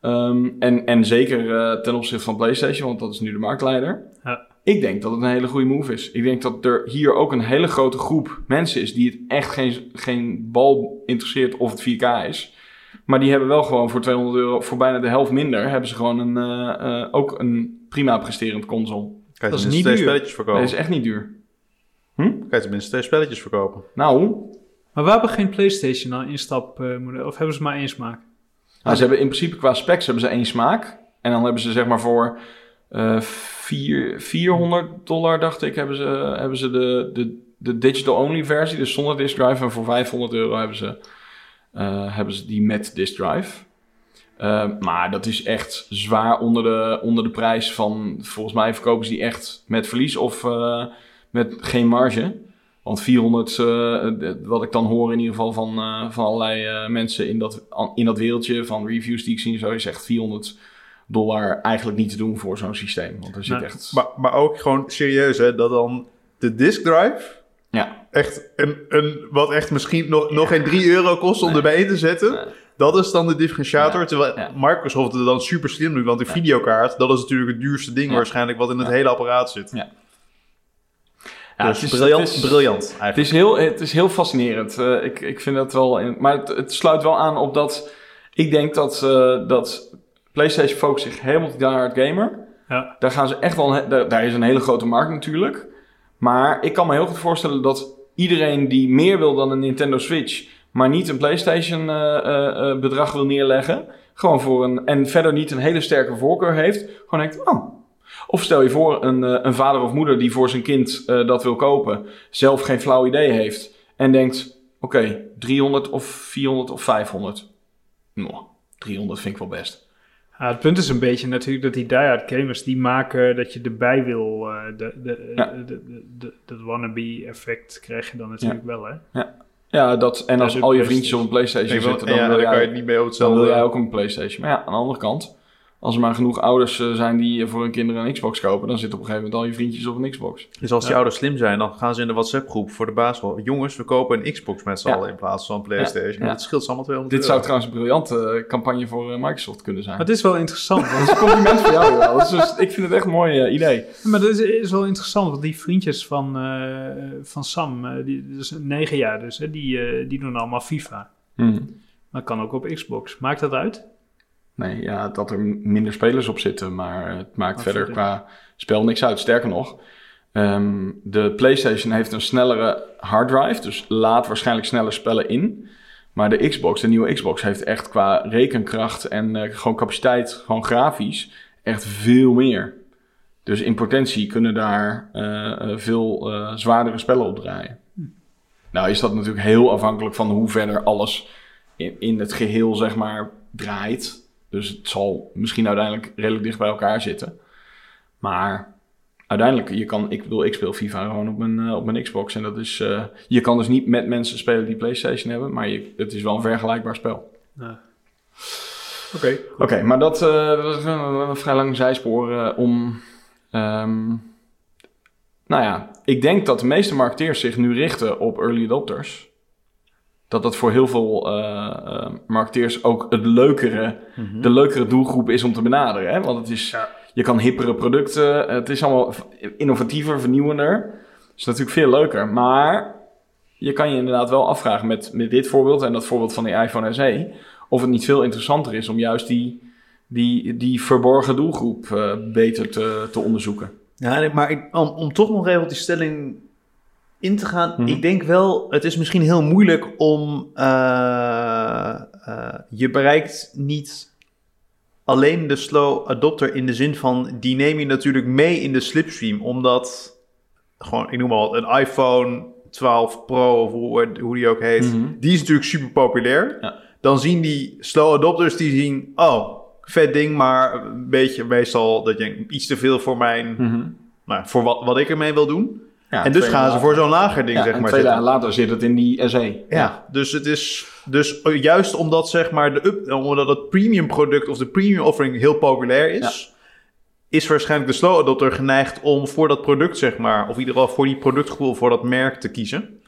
Ehm, en, en zeker eh, ten opzichte van PlayStation, want dat is nu de marktleider. Ja. Ik denk dat het een hele goede move is. Ik denk dat er hier ook een hele grote groep mensen is die het echt geen, geen bal interesseert of het 4K is. Maar die hebben wel gewoon voor 200 euro, voor bijna de helft minder, hebben ze gewoon een, ook een prima presterend console. Kan je Dat is niet twee duur. spelletjes verkopen. Dat is echt niet duur. Kan je tenminste twee spelletjes verkopen. Nou, Maar we hebben geen PlayStation al instapmodel. Of hebben ze maar één smaak? nou, ze hebben in principe qua specs hebben ze één smaak. En dan hebben ze zeg maar voor eh vier, 400 dollar, dacht ik, hebben ze, hebben ze de, de, de digital-only versie, dus zonder disk drive. En voor 500 euro hebben ze, eh, hebben ze die met disk drive. Eh, maar dat is echt zwaar onder de, onder de prijs van... Volgens mij verkopen ze die echt met verlies of eh, met geen marge. Want 400, eh, wat ik dan hoor in ieder geval van, eh, van allerlei mensen in dat, in dat wereldje... van reviews die ik zie, zo is echt 400 dollar eigenlijk niet te doen voor zo'n systeem. Want er zit Nee. echt... Maar, maar ook gewoon serieus, hè, dat dan de disk drive Ja, echt een, een wat echt misschien nog, nog geen 3 euro kost om erbij in te zetten. Nee. Dat is dan de differentiator. Ja, Terwijl ja. Microsoft het dan super slim doet. Want de videokaart, dat is natuurlijk het duurste ding Ja. waarschijnlijk wat in het hele apparaat zit. Ja. Ja, dus het is- briljant, het is- briljant Het is heel, het is heel fascinerend. Eh, ik, ik vind dat wel. in- maar het, het sluit wel aan op dat. Ik denk dat, eh, dat PlayStation focust zich helemaal op die diehard gamer. Ja. Daar gaan ze echt wel. daar is een hele grote markt natuurlijk. Maar ik kan me heel goed voorstellen dat iedereen die meer wil dan een Nintendo Switch. Maar niet een PlayStation eh, eh, eh, bedrag wil neerleggen. Gewoon voor een. en verder niet een hele sterke voorkeur heeft. Gewoon denkt. Oh. Of stel je voor een, een vader of moeder die voor zijn kind dat wil kopen. zelf geen flauw idee heeft. en denkt: oké, 300 of 400 of 500. Nou, 300 vind ik wel best. Ja, het punt is een beetje natuurlijk dat die diehard gamers die maken dat je erbij wil. eh, de, de, Ja. de, de, de- dat wannabe effect krijg je dan natuurlijk wel, hè? Ja, dat, en als Ja, al je vriendjes op een PlayStation zitten, ja, dan, dan wil kan je jij, het niet meer op dan wil jij ook een PlayStation. Maar ja, aan de andere kant, als er maar genoeg ouders eh, zijn die voor hun kinderen een Xbox kopen, dan zitten op een gegeven moment al je vriendjes op een Xbox. Dus als die Ja. ouders slim zijn, dan gaan ze in de WhatsApp-groep voor de baas wel... Jongens, we kopen een Xbox met z'n Ja. allen in plaats van een PlayStation. Ja. Dat scheelt allemaal 200 Dit zou trouwens een briljante eh, campagne voor eh, Microsoft kunnen zijn. Maar het is wel interessant. Dat is een compliment voor jou, wel. Dat is dus- ik vind het echt een mooi eh, idee. maar dat is, is wel interessant, want die vriendjes van, eh, van Sam, eh, die, dus negen jaar dus, hè, die, eh, die doen allemaal FIFA. Hmm. Maar kan ook op Xbox. Maakt dat uit? Nee, ja, dat er minder spelers op zitten, maar het maakt verder qua spel niks uit. Sterker nog, Ehm, de PlayStation heeft een snellere harddrive, dus laat waarschijnlijk sneller spellen in. Maar de Xbox, de nieuwe Xbox, heeft echt qua rekenkracht en eh, gewoon capaciteit, gewoon grafisch, echt veel meer. Dus in potentie kunnen daar eh, eh, veel zwaardere spellen op draaien. Nou is dat natuurlijk heel afhankelijk van hoe verder alles in, in het geheel, zeg maar, draait. Dus het zal misschien uiteindelijk redelijk dicht bij elkaar zitten. Maar uiteindelijk, je kan, ik bedoel, ik speel FIFA gewoon op mijn, eh, op mijn Xbox. En dat is, eh, je kan dus niet met mensen spelen die PlayStation hebben, maar je, het is wel een vergelijkbaar spel. Ja. Oké. Oké, maar dat, eh, dat is een, een vrij lang zijspoor om. ehm, nou ja, ik denk dat de meeste marketeers zich nu richten op early adopters. Dat dat voor heel veel eh, eh, marketeers ook het leukere, de leukere doelgroep is om te benaderen. Hè? Want het is, Ja. je kan hippere producten, het is allemaal innovatiever, vernieuwender. Het is natuurlijk veel leuker. Maar je kan je inderdaad wel afvragen met, met dit voorbeeld en dat voorbeeld van die iPhone SE. Of het niet veel interessanter is om juist die, die, die verborgen doelgroep eh, beter te, te onderzoeken. Ja, maar ik, om, om toch nog even op die stelling in te gaan. Mhm. Ik denk wel, het is misschien heel moeilijk om... eh, eh, je bereikt niet alleen de slow adopter in de zin van... die neem je natuurlijk mee in de slipstream. Omdat, gewoon, ik noem maar wat, een iPhone 12 Pro of hoe, hoe die ook heet... Mhm. die is natuurlijk super populair. Ja. Dan zien die slow adopters, die zien... oh, vet ding, maar een beetje meestal dat je iets te veel voor mijn nou, voor wat, wat ik ermee wil doen. Ja, en dus gaan ze voor zo'n lager ding, ja, zeg en maar. twee dagen later zit het in die SE. Ja, dus het is... Dus juist omdat, zeg maar, de up, omdat het premium product of de premium offering heel populair is... is waarschijnlijk de slow adopter geneigd om voor dat product, zeg maar... of in ieder geval voor die productgroep, voor dat merk te kiezen.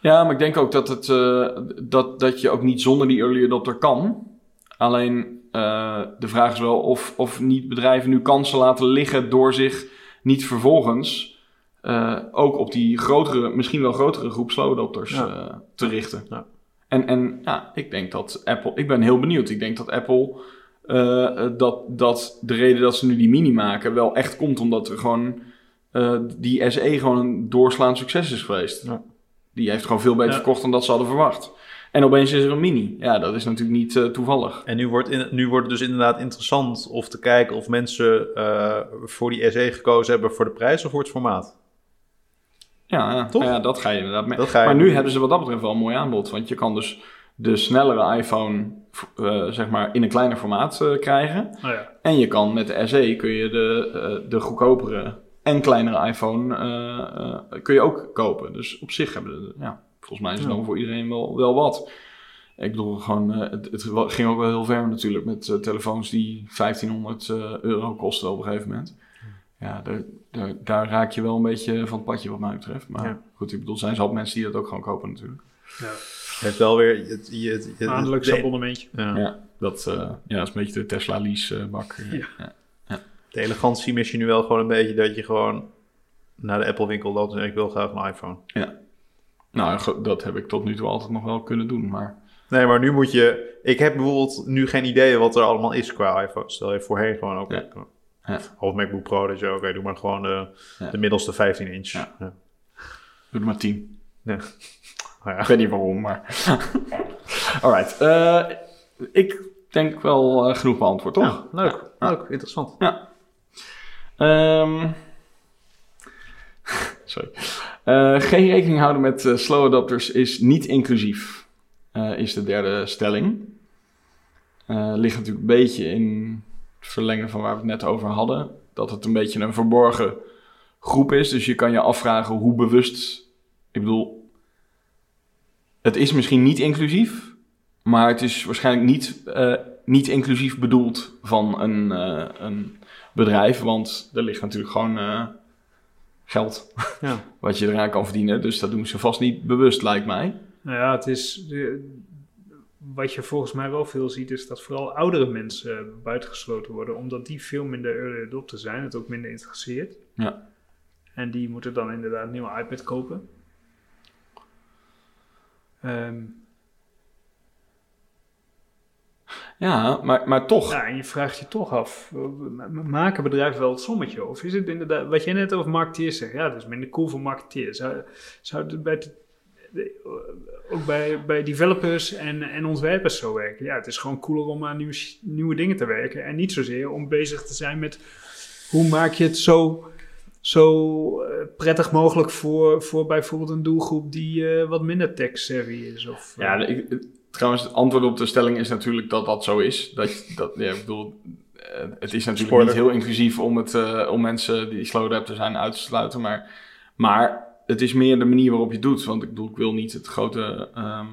Ja, maar ik denk ook dat, het, eh, dat, dat je ook niet zonder die early adopter kan. Alleen eh, de vraag is wel of, of niet bedrijven nu kansen laten liggen door zich niet vervolgens eh, ook op die grotere, misschien wel grotere groep slow adopters Ja. eh, te richten. Ja. En, en ja, ik denk dat Apple, ik ben heel benieuwd. Ik denk dat Apple, eh, dat, dat de reden dat ze nu die mini maken wel echt komt omdat er gewoon eh, die SE gewoon een doorslaand succes is geweest. Ja. Die heeft gewoon veel beter Ja. verkocht dan dat ze hadden verwacht. En opeens is er een mini. Ja, dat is natuurlijk niet toevallig. En nu wordt, in, nu wordt het dus inderdaad interessant of te kijken of mensen eh, voor die SE gekozen hebben voor de prijs of voor het formaat. Ja, ja. Toch? Ja, dat ga je inderdaad mee. Je maar nu hebben ze wat dat betreft wel een mooi aanbod. Want je kan dus de snellere iPhone eh, zeg maar in een kleiner formaat eh, krijgen. Nou ja. En je kan met de SE kun je de, eh, de goedkopere en kleinere iPhone kun je ook kopen. Dus op zich hebben ze, ja, volgens mij is het Ja. dan voor iedereen wel, wel wat. Ik bedoel, gewoon, het, het ging ook wel heel ver natuurlijk met telefoons die 1500 eh, euro kosten op een gegeven moment. Ja, daar, daar raak je wel een beetje van het padje wat mij betreft. Maar Ja. goed, ik bedoel, zijn ze al mensen die dat ook gewoon kopen natuurlijk. ja. Het heeft wel weer... Het, je, het, Maandelijks de- abonnementje. ja. Ja, dat, eh, ja, dat is een beetje de Tesla lease eh, bak. Ja. ja. De elegantie mis je nu wel gewoon een beetje dat je gewoon naar de Apple winkel loopt en ik wil graag een iPhone. Nou, go- dat heb ik tot nu toe altijd nog wel kunnen doen, maar... Nee, maar nu moet je... Ik heb bijvoorbeeld nu geen idee wat er allemaal is qua iPhone. Stel je voorheen gewoon ook... Ja. Ja. Of MacBook Pro, dat je oké, doe maar gewoon de, Ja. de middelste 15 inch. Ja. Ja. Doe er maar 10. Ja. (laughs) Nou ja. Ik weet niet waarom, maar... (laughs) Alright. eh, ik denk wel eh, genoeg beantwoord, toch? Ja, leuk, Ja. leuk, interessant. Ehm, (laughs) sorry. Eh, geen rekening houden met slow adopters is niet inclusief, is de derde stelling. Ligt natuurlijk een beetje in verlengen van waar we het net over hadden. Dat het een beetje een verborgen groep is. Dus je kan je afvragen hoe bewust... Ik bedoel, het is misschien niet inclusief, maar het is waarschijnlijk niet, eh, niet inclusief bedoeld van een, eh, een bedrijf. Want er ligt natuurlijk gewoon eh, geld Ja. (laughs) wat je eraan kan verdienen. Dus dat doen ze vast niet bewust, lijkt mij. Nou ja, het is... wat je volgens mij wel veel ziet, is dat vooral oudere mensen buitengesloten worden. Omdat die veel minder early adopter zijn. Het ook minder interesseert. Ja. En die moeten dan inderdaad een nieuwe iPad kopen. Ehm, Ja, maar, maar toch. Ja, en je vraagt je toch af, ma- maken bedrijven wel het sommetje? Of is het inderdaad, wat jij net over marketeers zegt, ja, dat is minder cool voor marketeers. Zou, zou het bij ook bij, bij developers en, en ontwerpers zo werken? Ja, het is gewoon cooler om aan nieuwe, nieuwe dingen te werken en niet zozeer om bezig te zijn met hoe maak je het zo, zo eh, prettig mogelijk voor, voor bijvoorbeeld een doelgroep die eh, wat minder tech-savvy is. Of, eh, Ja, ik, trouwens, het antwoord op de stelling is natuurlijk dat dat zo is. Dat, dat, ja, ik bedoel, eh, het is natuurlijk Spoiler. niet heel inclusief om, het, eh, om mensen die slow adapter zijn uit te sluiten. Maar, maar het is meer de manier waarop je het doet. Want ik bedoel, ik wil niet het grote ehm,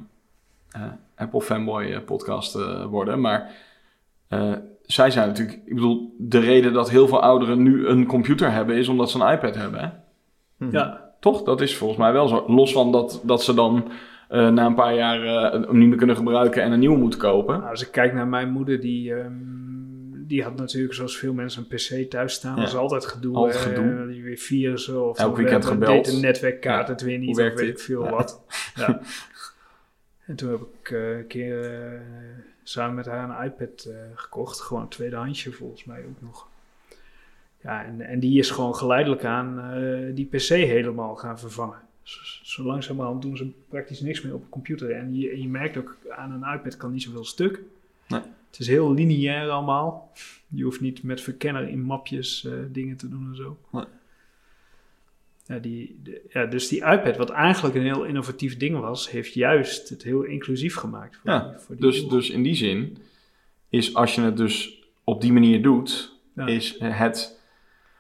eh, Apple fanboy eh, podcast eh, worden. Maar eh, zij zijn natuurlijk... Ik bedoel, de reden dat heel veel ouderen nu een computer hebben... is omdat ze een iPad hebben, hè? ja, Toch? Dat is volgens mij wel zo. Los van dat, dat ze dan eh, na een paar jaar eh, hem niet meer kunnen gebruiken en een nieuwe moeten kopen. Nou, als ik kijk naar mijn moeder, die, ehm, die had natuurlijk zoals veel mensen een pc thuis staan. Ja. Dat is altijd gedoe. Altijd gedoe. die weer virussen of Elk weekend gebeld. deed de netwerkkaart Ja. het weer niet, Hoe of weet dit? ik veel Ja. wat. (laughs) Ja. En toen heb ik eh, een keer eh, samen met haar een iPad eh, gekocht. Gewoon een tweedehandsje volgens mij ook nog. Ja, en, en die is gewoon geleidelijk aan die PC helemaal gaan vervangen. Zo, zo langzamerhand doen ze praktisch niks meer op een computer. En je, en je merkt ook aan een iPad kan niet zoveel stuk. Nee. Het is heel lineair allemaal. Je hoeft niet met verkenner in mapjes eh, dingen te doen en zo. Nee. Ja, die, de- ja, dus die iPad, wat eigenlijk een heel innovatief ding was, heeft juist het heel inclusief gemaakt. Voor Ja, die, voor die Dus, dus in die zin is als je het dus op die manier doet, Ja. is het.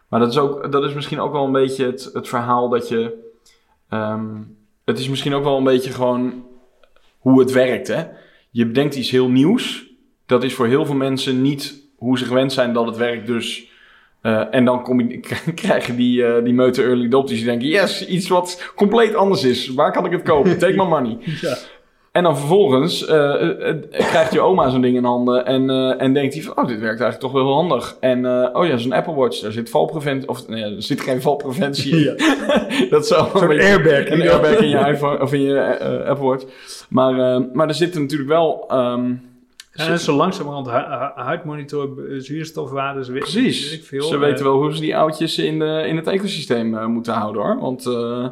Maar dat is, ook, dat is misschien ook wel een beetje het, het verhaal dat je. ehm, het is misschien ook wel een beetje gewoon hoe het werkt. Hè? Je bedenkt iets heel nieuws. Dat is voor heel veel mensen niet hoe ze gewend zijn dat het werkt. Dus. eh, en dan kom je, (laughs) krijgen die, eh die meute early adopters die denken: yes, iets wat compleet anders is. Waar kan ik het kopen? Take my money. (laughs) Ja. En dan vervolgens eh, krijgt je oma zo'n ding in handen en, en denkt hij van, oh, dit werkt eigenlijk toch wel heel handig. En, oh ja, zo'n Apple Watch, daar zit valpreventie, of nee, er zit geen valpreventie in. (laughs) dat wel een beetje- airbag, Een airbag in je iPhone, of in je Apple Watch. Maar, maar er zitten natuurlijk wel... ehm, Ja, en zo langzamerhand hu- hu- huidmonitor, eh, zuurstofwaardes, weet, Precies. weet ik veel. Ze eh, weten wel hoe ze die oudjes in, de, in het ecosysteem eh, moeten houden hoor. Want eh,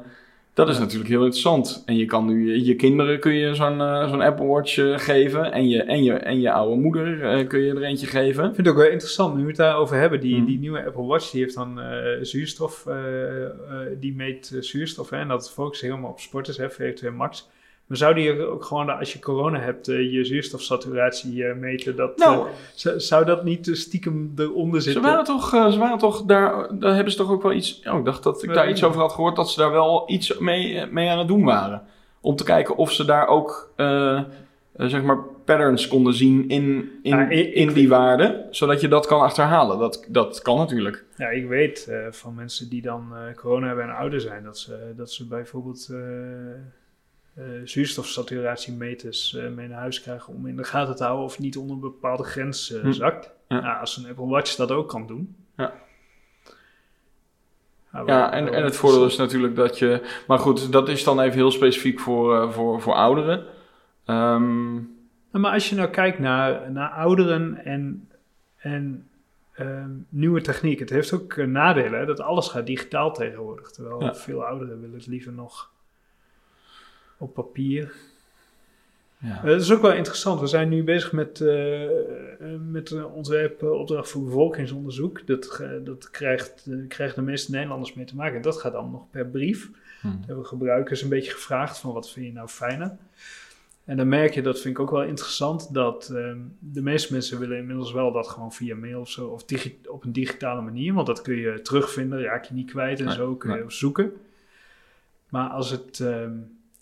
dat is natuurlijk heel interessant. En je kan nu je, kinderen kun je zo'n eh, zo'n Apple Watch eh, geven. En je, en, je, en je oude moeder eh, kun je er eentje geven. Ik vind het ook wel interessant, nu we het daarover hebben. Die, Mhm. die nieuwe Apple Watch, die heeft dan eh, zuurstof, eh, eh, die meet eh, zuurstof. Hè, en dat focust helemaal op sporters, hè, VO2 max. Maar zou die ook gewoon, als je corona hebt, eh, je zuurstofsaturatie eh, meten? Dat, Nou. eh, zou, zou dat niet stiekem eronder Ze zitten? waren toch, eh, ze waren toch daar, daar hebben ze toch ook wel iets... Oh, ik dacht dat ik daar iets over had gehoord, dat ze daar wel iets mee, mee aan het doen waren. Om te kijken of ze daar ook, zeg maar, patterns konden zien in, in, ik- in die waarden. Zodat je dat kan achterhalen. Dat, dat kan natuurlijk. Ja, ik weet eh, van mensen die dan eh, corona hebben en ouder zijn, dat ze, dat ze bijvoorbeeld zuurstofsaturatiemeters eh, mee naar huis krijgen om in de gaten te houden of het niet onder een bepaalde grens eh, Hm. zakt. Ja. Nou, als een Apple Watch dat ook kan doen. Ja. Nou, Ja, en, en het voordeel is natuurlijk dat je... Maar goed, dat is dan even heel specifiek voor, eh, voor, voor ouderen. Ehm, Nou, maar als je nou kijkt naar, naar ouderen en, en ehm, nieuwe techniek, het heeft ook eh, nadelen, hè, dat alles gaat digitaal tegenwoordig. Terwijl Ja. veel ouderen willen het liever nog op papier. ja. Eh, dat is ook wel interessant. We zijn nu bezig met, eh, eh, met een ontwerpopdracht voor bevolkingsonderzoek. Dat, dat krijgt, krijgen de meeste Nederlanders mee te maken. En dat gaat dan nog per brief. Hm. Daar hebben we gebruikers een beetje gevraagd van wat vind je nou fijner. En dan merk je, dat vind ik ook wel interessant, dat ehm, de meeste mensen willen inmiddels wel dat gewoon via mail of zo, of digi- op een digitale manier, want dat kun je terugvinden, raak je niet kwijt en Nee, zo, kun je nee. zoeken. Maar als het ehm,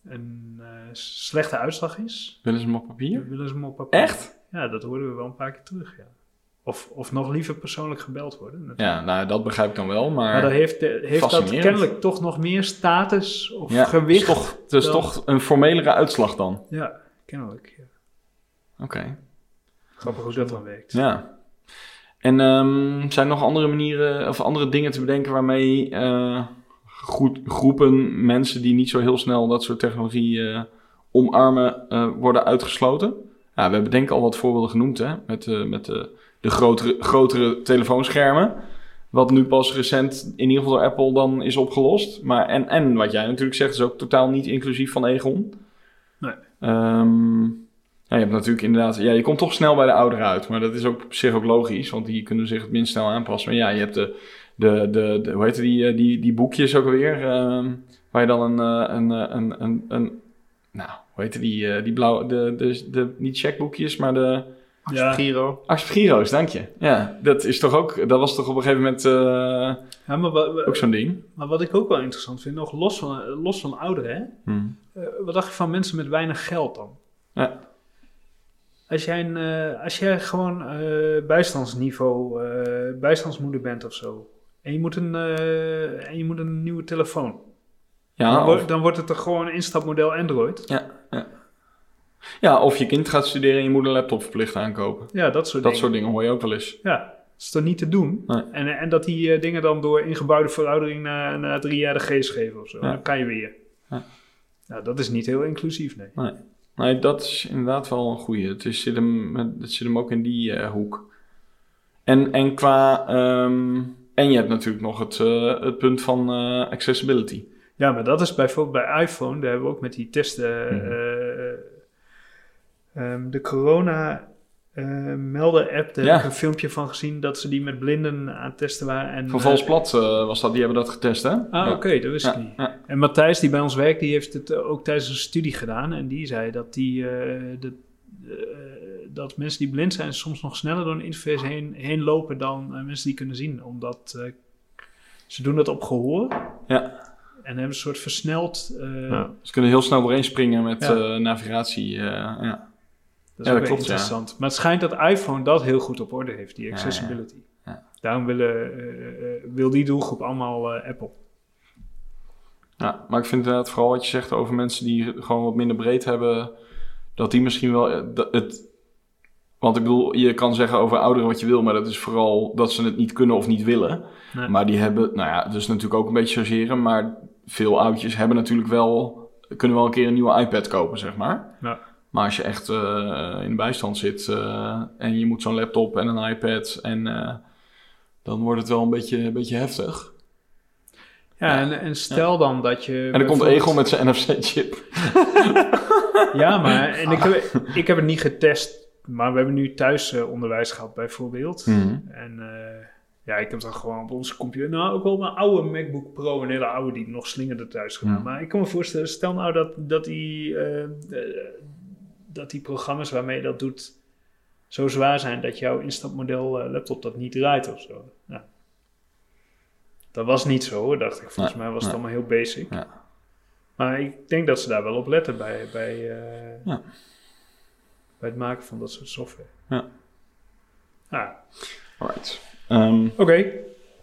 een eh, slechte uitslag is, Willen ze hem op papier? willen ze hem op papier. Echt? Ja, dat hoorden we wel een paar keer terug, ja. Of, of nog liever persoonlijk gebeld worden. natuurlijk. Ja, nou dat begrijp ik dan wel, maar... Maar dan heeft, de- heeft dat kennelijk toch nog meer status of ja, gewicht. Is, toch, het is dan- toch een formelere uitslag dan. Ja, kennelijk. Ja. Oké. Grappig hoe dat dan werkt. Ja. En ehm, zijn er nog andere manieren of andere dingen te bedenken waarmee eh, goed, groepen mensen die niet zo heel snel dat soort technologie eh, omarmen, eh, worden uitgesloten? Ja, we hebben denk ik al wat voorbeelden genoemd, hè? Met, eh, met de, de grotere, grotere telefoonschermen. Wat nu pas recent, in ieder geval door Apple, dan is opgelost. Maar, en, en wat jij natuurlijk zegt, is ook totaal niet inclusief van Egon. Nee. Ehm, ja, je hebt natuurlijk inderdaad... Ja, je komt toch snel bij de ouderen uit. Maar dat is ook op zich ook logisch, want die kunnen zich het minst snel aanpassen. Maar ja, je hebt de... de, de, de hoe heet die, eh, die, die boekjes ook alweer? ehm, waar je dan een, eh, een, eh, een, een, een... Nou, hoe heet die? die blauwe... De, de, de, niet checkboekjes, maar de... Ja, Giro. Giro's, dank je. Ja, dat is toch ook... Dat was toch op een gegeven moment eh, ja maar, wa- wa- ook zo'n ding? maar wat ik ook wel interessant vind, nog los van, los van ouderen, hè? Hmm. Eh, wat dacht je van mensen met weinig geld dan? Ja. Als jij, een, als jij gewoon eh, bijstandsniveau, eh, bijstandsmoeder bent of zo, en je moet een, eh, en je moet een nieuwe telefoon, Ja, dan, wordt, dan wordt het er gewoon een instapmodel Android. ja, ja. ja, of je kind gaat studeren en je moet een laptop verplicht aankopen. Ja, dat soort Dat dingen. soort dingen hoor je ook wel eens. Ja, dat is toch niet te doen? Nee. En, en dat die eh, dingen dan door ingebouwde veroudering na, na drie jaar de geest geven of zo. Ja. Dan kan je weer. Ja. Nou, dat is niet heel inclusief, nee. Nee, dat is inderdaad wel een goeie. Het, is, zit, hem, het zit hem ook in die eh, hoek. En, en qua... ehm, en je hebt natuurlijk nog het, eh, het punt van eh, accessibility. Ja, maar dat is bijvoorbeeld bij iPhone, daar hebben we ook met die testen. Mhm. eh, ehm, de corona eh, melden app, daar Ja. heb ik een filmpje van gezien dat ze die met blinden aan het testen waren. En, Van was dat, die hebben dat getest, hè? Ah, Ja. oké, dat wist ik niet. ja. En Matthijs, die bij ons werkt, die heeft het ook tijdens een studie gedaan. En die zei dat, die, de, dat mensen die blind zijn soms nog sneller door een interface heen, heen lopen dan eh, mensen die kunnen zien. Omdat eh, ze doen dat op gehoor. Ja. En hebben een soort versneld... eh, Ja. Ze kunnen heel snel doorheen springen met Ja. eh, navigatie. eh, ja. Dat is Ja, dat klopt, ja. interessant. Maar het schijnt dat iPhone dat heel goed op orde heeft, die accessibility. ja. Daarom willen, eh, eh, wil die doelgroep allemaal eh, Apple. Ja, maar ik vind inderdaad vooral wat je zegt over mensen die gewoon wat minder breed hebben, dat die misschien wel eh, dat het. Want ik bedoel, je kan zeggen over ouderen wat je wil, maar dat is vooral dat ze het niet kunnen of niet willen. Nee. Maar die hebben, nou ja, dus natuurlijk ook een beetje chargeren, maar veel oudjes hebben natuurlijk wel, kunnen wel een keer een nieuwe iPad kopen, zeg maar. Ja. Maar als je echt eh, in de bijstand zit eh, en je moet zo'n laptop en een iPad, en, dan wordt het wel een beetje, een beetje heftig. Ja, En, en stel dan dat je... En dan komt bijvoorbeeld- Egon met zijn NFC-chip. (laughs) Ja, maar (laughs) en ik, heb, ik heb het niet getest, maar we hebben nu thuis onderwijs gehad bijvoorbeeld. Mhm. En eh, ja, ik heb dan gewoon op onze computer, nou ook wel mijn oude MacBook Pro, een hele oude die nog slingerde thuis gedaan. Ja. Maar ik kan me voorstellen, stel nou dat, dat, die, eh, eh, dat die programma's waarmee je dat doet zo zwaar zijn dat jouw instapmodel laptop dat niet draait of zo. Ja. Dat was niet zo, hoor, dacht ik. Volgens mij was het allemaal heel basic. Ja. Maar ik denk dat ze daar wel op letten bij, bij, eh, Ja. bij het maken van dat soort software. Ja. Ah, Alright. Ehm, Oké,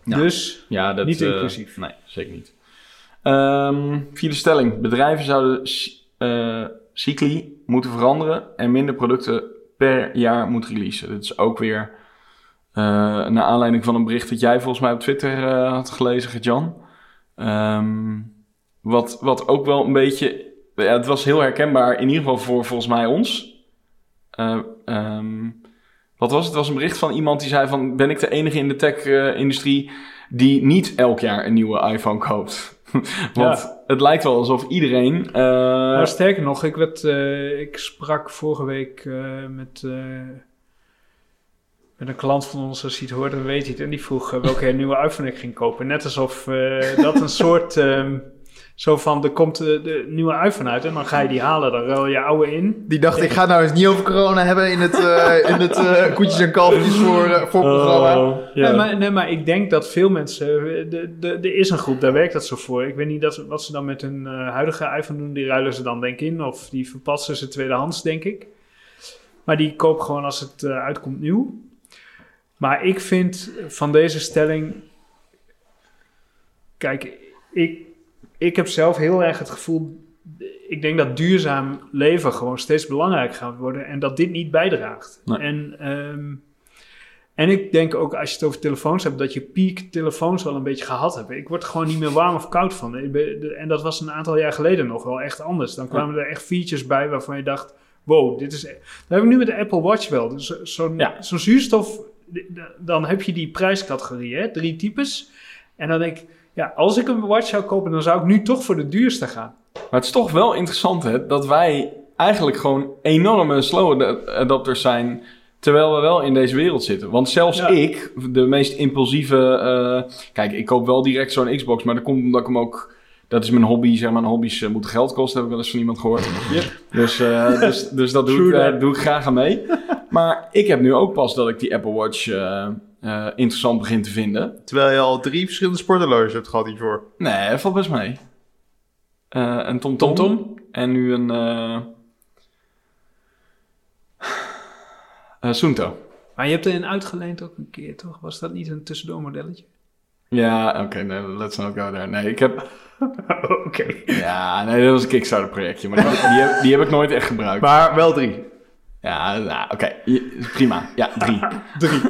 Ja. dus ja, dat, Niet eh, inclusief. nee, zeker niet. Ehm, vierde stelling. Bedrijven zouden eh cycli moeten veranderen en minder producten per jaar moeten releasen. Dit is ook weer eh naar aanleiding van een bericht dat jij volgens mij op Twitter eh, had gelezen, Jan. Wat, wat ook wel een beetje... Ja, het was heel herkenbaar, in ieder geval voor volgens mij ons. Eh, ehm, wat was het? Het was een bericht van iemand die zei van... ben ik de enige in de tech-industrie die niet elk jaar een nieuwe iPhone koopt? (laughs) Want het lijkt wel alsof iedereen... eh, Nou, sterker nog, ik, werd, eh, ik sprak vorige week met, met een klant van ons, als hij het hoort, dan weet hij het. En die vroeg welke (laughs) nieuwe iPhone ik ging kopen. Net alsof dat een soort, ehm, zo van, er komt de, de nieuwe iPhone uit en dan ga je die halen. Dan ruil je oude in. Die dacht, ik ga nou eens niet over corona hebben in het, eh, in het eh, koetjes en kalfjes voor, eh, voor programma. Oh, ja. Nee, maar, nee, maar ik denk dat veel mensen, eh, de, de, er is een groep, daar werkt dat zo voor. Ik weet niet dat, wat ze dan met hun eh, huidige iPhone doen, die ruilen ze dan denk ik in. Of die verpatsen ze tweedehands, denk ik. Maar die koop gewoon als het eh, uitkomt nieuw. Maar ik vind van deze stelling. Kijk, ik, ik heb zelf heel erg het gevoel. Ik denk dat duurzaam leven gewoon steeds belangrijker gaat worden. En dat dit niet bijdraagt. Nee. En, ehm, en ik denk ook als je het over telefoons hebt. dat je peak telefoons wel een beetje gehad hebt. Ik word er gewoon niet meer warm of koud van. En dat was een aantal jaar geleden nog wel echt anders. Dan kwamen er echt features bij waarvan je dacht. wow, dit is... Dat heb ik nu met de Apple Watch wel. Dus zo'n Ja. zo'n zuurstof, dan heb je die prijscategorie, hè? Drie types. En dan denk ik, ja, als ik een watch zou kopen, dan zou ik nu toch voor de duurste gaan. Maar het is toch wel interessant hè, dat wij eigenlijk gewoon enorme slow ad- adapters zijn. Terwijl we wel in deze wereld zitten. Want zelfs Ja. ik, de meest impulsieve. eh, kijk, ik koop wel direct zo'n Xbox. Maar dat komt omdat ik hem ook. Dat is mijn hobby. Zeg maar, hobby's eh, moeten geld kosten. Heb ik wel eens van iemand gehoord. Dus, eh, (laughs) dus, dus dat doe ik, True doe ik graag aan mee. Maar ik heb nu ook pas dat ik die Apple Watch eh, interessant begin te vinden. Terwijl je al drie verschillende sporthorloges hebt gehad hiervoor. Nee, valt best mee. Eh, een TomTom. TomTom? En nu een... eh eh, Sunto. Maar je hebt er een uitgeleend ook een keer, toch? Was dat niet een tussendoor modelletje? Ja, oké, nee, let's not go there. Nee, ik heb... (laughs) Oké. Ja, nee, dat was een Kickstarter projectje. Maar die, die, heb, die heb ik nooit echt gebruikt. Maar wel drie. Ja, nou, oké. Prima. Ja, drie. (laughs) drie.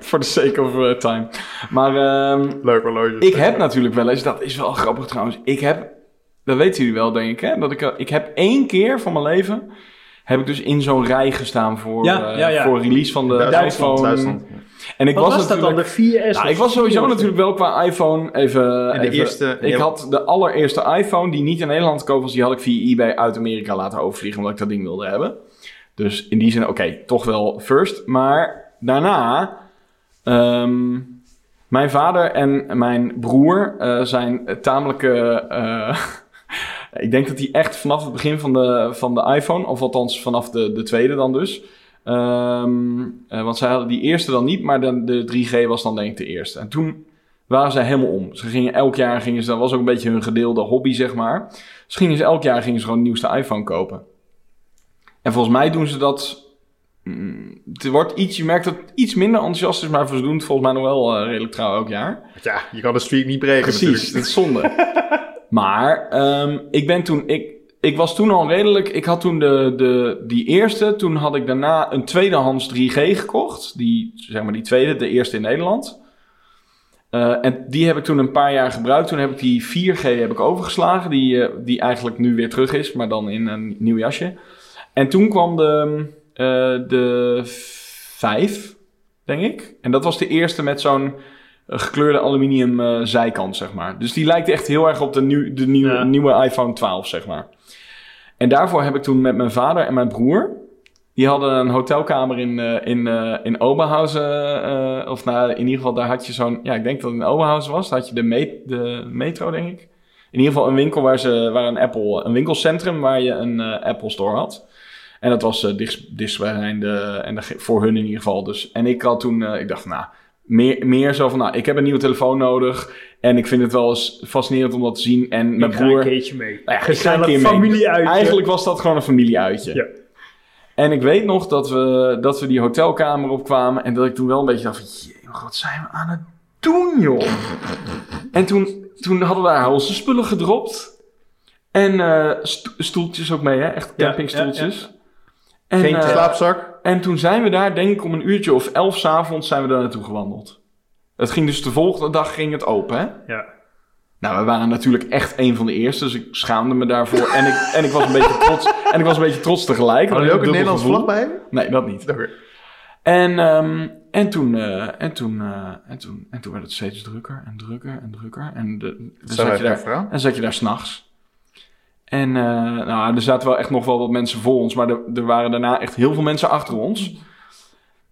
For the sake of eh, time. Maar ehm, Leuk horloge. ik heb natuurlijk wel eens... Dat is wel grappig trouwens. Ik heb... Dat weten jullie wel, denk ik, hè? Dat ik, eh, ik heb één keer van mijn leven... Heb ik dus in zo'n rij gestaan voor, Ja, eh, ja, ja. voor release van de Duitsland, iPhone. Duitsland. En ik Wat was, was, dat dan? natuurlijk... De 4S? Nou, ik was sowieso 4 of- natuurlijk wel qua iPhone even... En de even- eerste- Ik had de allereerste iPhone die niet in Nederland te koop was. Die had ik via eBay uit Amerika laten overvliegen. Omdat ik dat ding wilde hebben. Dus in die zin, oké, toch wel first. Maar daarna... ehm, mijn vader en mijn broer eh, zijn tamelijk... eh, (laughs) ik denk dat die echt vanaf het begin van de, van de iPhone... Of althans vanaf de, de tweede dan dus... Ehm, eh, want zij hadden die eerste dan niet, maar de, de 3G was dan denk ik de eerste. En toen waren zij helemaal om. Ze gingen elk jaar, gingen ze, dat was ook een beetje hun gedeelde hobby, zeg maar. Dus gingen ze elk jaar gingen ze gewoon de nieuwste iPhone kopen. En volgens mij doen ze dat... mm, Het wordt iets, je merkt dat het iets minder enthousiast is, maar ze doen het volgens mij nog wel eh, redelijk trouw elk jaar. Ja, je kan de streak niet breken Precies, natuurlijk. dat is zonde. (laughs) maar ehm, ik ben toen, ik, ik was toen al redelijk, ik had toen de, de, die eerste, toen had ik daarna een tweedehands 3G gekocht. Die, zeg maar die tweede, de eerste in Nederland. Eh, en die heb ik toen een paar jaar gebruikt. Toen heb ik die 4G heb ik overgeslagen, die, eh, die eigenlijk nu weer terug is, maar dan in een nieuw jasje. En toen kwam de, eh, de 5, denk ik. En dat was de eerste met zo'n een gekleurde aluminium eh, zijkant, zeg maar. Dus die lijkt echt heel erg op de, nieuw, de nieuwe, Ja. nieuwe iPhone 12, zeg maar. En daarvoor heb ik toen met mijn vader en mijn broer... Die hadden een hotelkamer in, eh, in, eh, in Oberhausen. eh, of nou, in ieder geval, daar had je zo'n... Ja, ik denk dat het in Oberhausen was. Daar had je de, me- de metro, denk ik. In ieder geval een winkel waar, ze, waar een Apple... Een winkelcentrum waar je een eh, Apple Store had. En dat was uh, dicht, dichtstbijzijnde... En dat, voor hun in ieder geval. Dus, en ik had toen... eh, ik dacht, nou meer, meer zo van, nou, ik heb een nieuwe telefoon nodig. En ik vind het wel eens fascinerend om dat te zien. En mijn ga een broer... keertje mee. Nou ja, een Gezellig keer mee. familieuitje. Eigenlijk was dat gewoon een familieuitje. Ja. En ik weet nog dat we, dat we die hotelkamer opkwamen. En dat ik toen wel een beetje dacht van... Jee, wat zijn we aan het doen, joh? en toen, toen hadden we daar onze spullen gedropt. En eh, sto- stoeltjes ook mee, hè? Echt Ja, campingstoeltjes. En, Geen eh, Slaapzak. en toen zijn we daar, denk ik om een uurtje of elf s'avonds, zijn we daar naartoe gewandeld. Het ging dus de volgende dag ging het open, hè? Ja. Nou, we waren natuurlijk echt een van de eerste, dus ik schaamde me daarvoor. en, ik, en ik was een beetje trots. En ik was een beetje trots tegelijk. Hadden jullie ook een Nederlands vlag bij je? Nee, dat niet. Oké. En, ehm, en, toen, eh, en, toen, eh, en, toen, en toen werd het steeds drukker en drukker en drukker. En de, dan zat je daar, en zat je daar s'nachts. En eh, nou, er zaten wel echt nog wel wat mensen voor ons, maar er, er waren daarna echt heel veel mensen achter ons.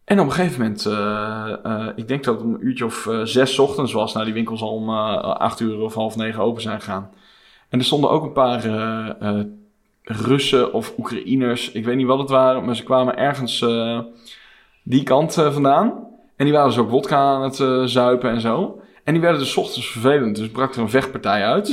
En op een gegeven moment, eh, eh, ik denk dat het om een uurtje of zes ochtends was. Nou, die winkels al om acht uur of half negen open zijn gegaan. En er stonden ook een paar Russen of Oekraïners, ik weet niet wat het waren, maar ze kwamen ergens die kant vandaan. En die waren dus ook wodka aan het zuipen en zo. En die werden dus ochtends vervelend, dus brak er een vechtpartij uit.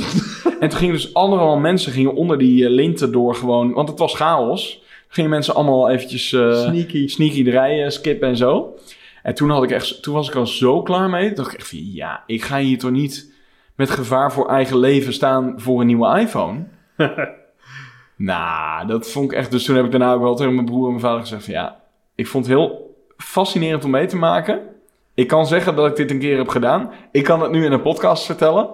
en toen gingen dus allemaal mensen gingen onder die eh, linten door gewoon, want het was chaos. Gingen mensen allemaal eventjes eh, Sneaky. sneaky rijen skippen en zo. En toen, had ik echt, toen was ik al zo klaar mee. Toen dacht ik echt van, ja, ik ga hier toch niet met gevaar voor eigen leven staan voor een nieuwe iPhone. (laughs) nou, dat vond ik echt... Dus toen heb ik daarna ook wel tegen mijn broer en mijn vader gezegd van, ja, ik vond het heel fascinerend om mee te maken. Ik kan zeggen dat ik dit een keer heb gedaan. Ik kan het nu in een podcast vertellen.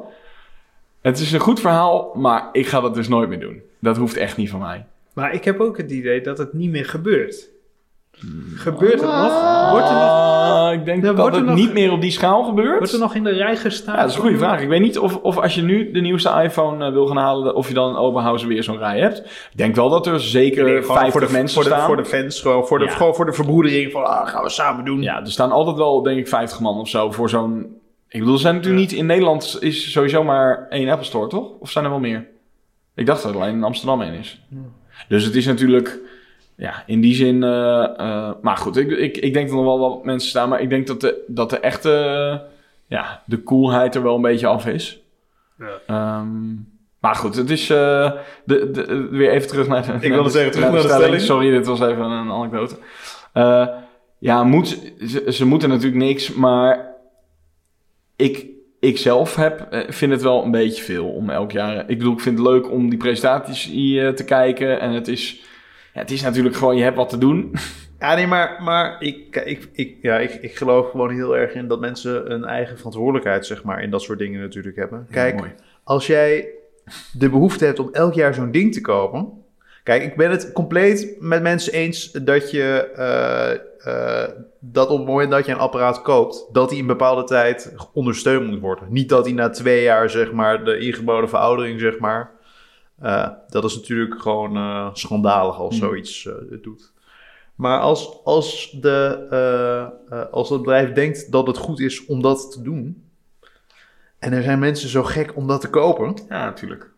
Het is een goed verhaal, maar ik ga dat dus nooit meer doen. Dat hoeft echt niet van mij. Maar ik heb ook het idee dat het niet meer gebeurt. Gebeurt het nog? Wordt er nog, Ah, ik denk dat er het nog- niet meer op die schaal gebeurt. wordt er nog in de rij gestaan? Ja, dat is een goede vraag. Ik weet niet of, of als je nu de nieuwste iPhone eh, wil gaan halen, of je dan in Oberhausen weer zo'n rij hebt. Ik denk wel dat er zeker Nee, gewoon 50 voor de, mensen voor de, staan. voor de fans, gewoon voor de, Ja. gewoon voor de verbroedering van ah, gaan we samen doen. Ja, er staan altijd wel, denk ik, 50 man of zo voor zo'n... Ik bedoel, er zijn natuurlijk niet... In Nederland is sowieso maar één Apple Store, toch? Of zijn er wel meer? Ik dacht dat er alleen in Amsterdam één is. Dus het is natuurlijk... Ja, in die zin... eh, eh, maar goed, ik, ik, ik denk dat er nog wel wat mensen staan. Maar ik denk dat de, dat de echte... eh, ja, de coolheid er wel een beetje af is. Ja. Ehm, maar goed, het is... de, de, weer even terug naar de... Ik wilde zeggen, terug naar de stelling. Sorry, dit was even een anekdote. Ja, moet, ze, ze moeten natuurlijk niks, maar ik, ik zelf heb, vind het wel een beetje veel om elk jaar. Ik bedoel, ik vind het leuk om die presentaties hier te kijken. En het is, ja, het is natuurlijk gewoon, je hebt wat te doen. (laughs) Ja, nee, maar, maar ik, ik, ik, ja, ik, ik geloof gewoon heel erg in dat mensen een eigen verantwoordelijkheid, zeg maar, in dat soort dingen natuurlijk hebben. Kijk, als jij de behoefte hebt om elk jaar zo'n ding te kopen. Kijk, ik ben het compleet met mensen eens dat je eh, eh, dat op het moment dat je een apparaat koopt, dat die in bepaalde tijd ondersteund moet worden. Niet dat die na twee jaar, zeg maar, de ingeboden veroudering, zeg maar. Eh, dat is natuurlijk gewoon eh, schandalig als Hmm. zoiets het doet. Maar als, als, de, als het bedrijf denkt dat het goed is om dat te doen. En er zijn mensen zo gek om dat te kopen. Ja, natuurlijk.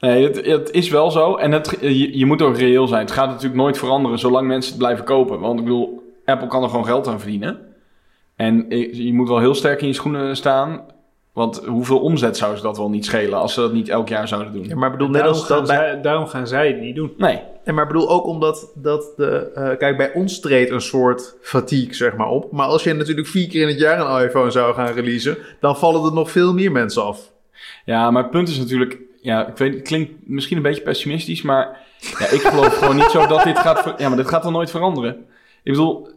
Nee, het, het is wel zo. En het, je, je moet ook reëel zijn. Het gaat natuurlijk nooit veranderen zolang mensen het blijven kopen. Want ik bedoel, Apple kan er gewoon geld aan verdienen. En je moet wel heel sterk in je schoenen staan. Want hoeveel omzet zou ze dat wel niet schelen als ze dat niet elk jaar zouden doen? Ja, maar ik bedoel, net daarom, als gaan dat bij, zij, daarom gaan zij het niet doen. Nee. En maar ik bedoel ook omdat dat de. eh, kijk, bij ons treedt een soort fatigue, zeg maar, op. Maar als je natuurlijk vier keer in het jaar een iPhone zou gaan releasen. dan vallen er nog veel meer mensen af. Ja, maar het punt is natuurlijk... Ja, ik weet, het klinkt misschien een beetje pessimistisch, maar... Ja, ik geloof gewoon niet zo dat dit gaat... ver- ja, maar dit gaat dan nooit veranderen. Ik bedoel...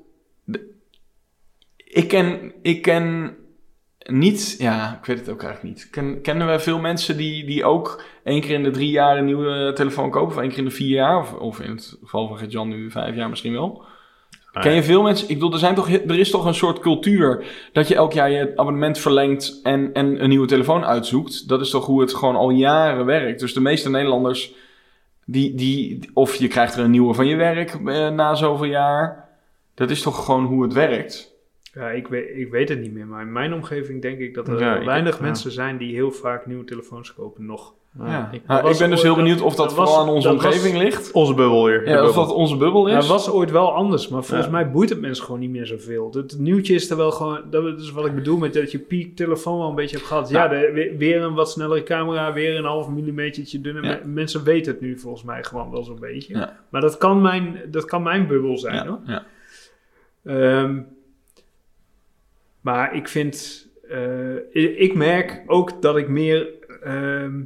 ik ken... Ik ken niet... Ja, ik weet het ook eigenlijk niet. Ken, kennen we veel mensen die, die ook één keer in de drie jaar een nieuwe telefoon kopen? Of één keer in de vier jaar? Of, of in het geval van Gert-Jan nu vijf jaar misschien wel? Ken je veel mensen? Ik bedoel, er, zijn toch, er is toch een soort cultuur dat je elk jaar je abonnement verlengt en, en een nieuwe telefoon uitzoekt. Dat is toch hoe het gewoon al jaren werkt. Dus de meeste Nederlanders, die, die, of je krijgt er een nieuwe van je werk eh, na zoveel jaar. Dat is toch gewoon hoe het werkt. Ja, ik weet, ik weet het niet meer, maar in mijn omgeving denk ik dat er Ja, ik- weinig ja. mensen zijn die heel vaak nieuwe telefoons kopen nog. Ja. ik- Nou, ik, ben dus heel benieuwd of dat, dat was- vooral aan onze dat was- omgeving ligt. Onze bubbel hier. Ja, De of bubbel. dat onze bubbel is. Ja, het was ooit wel anders, maar volgens Ja. mij boeit het mensen gewoon niet meer zoveel. Het, het nieuwtje is er wel gewoon, dat is wat ik bedoel met dat je piek telefoon wel een beetje hebt gehad. Ja, de- weer, een wat snellere camera, weer een half millimetertje dunner. Mensen weten het nu volgens mij gewoon wel zo'n beetje. Ja. Maar dat kan, mijn, dat kan mijn bubbel zijn hoor. ja, ja. Maar ik vind, eh, ik, merk ook dat ik meer ehm,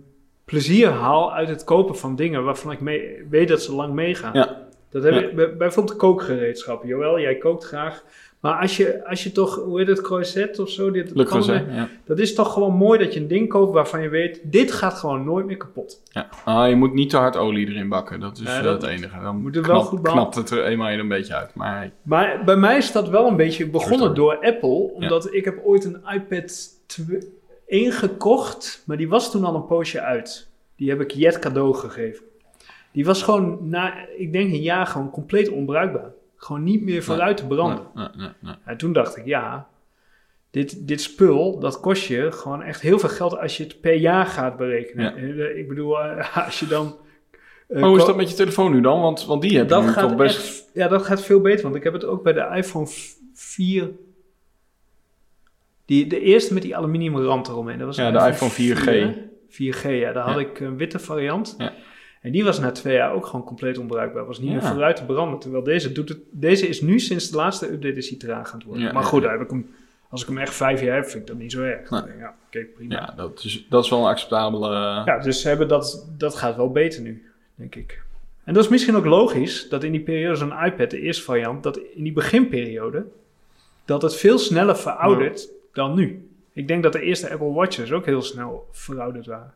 plezier haal uit het kopen van dingen waarvan ik mee, weet dat ze lang meegaan. Ja. Dat heb Ja. ik, bij- bijvoorbeeld kookgereedschap. Joël, jij kookt graag. Maar als je, als je toch, hoe heet het, croisset of zo? Dit, kan ja. dat is toch gewoon mooi dat je een ding koopt waarvan je weet, dit gaat gewoon nooit meer kapot. Ja. Ah, je moet niet te hard olie erin bakken. Dat is Ja, eh, dat- het enige. Dan moet het wel goed knapt het er eenmaal een beetje uit. Maar Maar bij mij is dat wel een beetje begonnen door Apple. Omdat ik heb ooit een iPad 2 1 gekocht, maar die was toen al een poosje uit. Die heb ik Jet cadeau gegeven. Die was gewoon na, ik denk een jaar, gewoon compleet onbruikbaar. Gewoon niet meer vooruit te branden. Nee, nee, nee, nee. En toen dacht ik, ja, dit, dit spul, dat kost je gewoon echt heel veel geld als je het per jaar gaat berekenen. Ja. Eh, Ik bedoel, eh, (laughs) als je dan... eh, Maar hoe is dat met je telefoon nu dan? Want, want die heb je dat nu gaat toch best... echt, ja, dat gaat veel beter, want ik heb het ook bij de iPhone 4. Die, de eerste met die aluminium rand eromheen. Dat was Ja, de iPhone 4G. 4G, ja. Daar had ik een witte variant. Ja. En die was na twee jaar ook gewoon compleet onbruikbaar. Was niet meer vooruit te branden. Terwijl deze doet het... Deze is nu sinds de laatste update is hij traag aan het worden. Ja, maar goed, daar heb ik hem, als ik hem echt vijf jaar heb, vind ik dat niet zo erg. Nee. Ja, oké, prima. Ja, dat is, dat is wel een acceptabele... Ja, dus hebben dat, dat gaat wel beter nu, denk ik. En dat is misschien ook logisch dat in die periode zo'n iPad, de eerste variant, dat in die beginperiode, dat het veel sneller veroudert dan nu. Ik denk dat de eerste Apple Watches ook heel snel verouderd waren.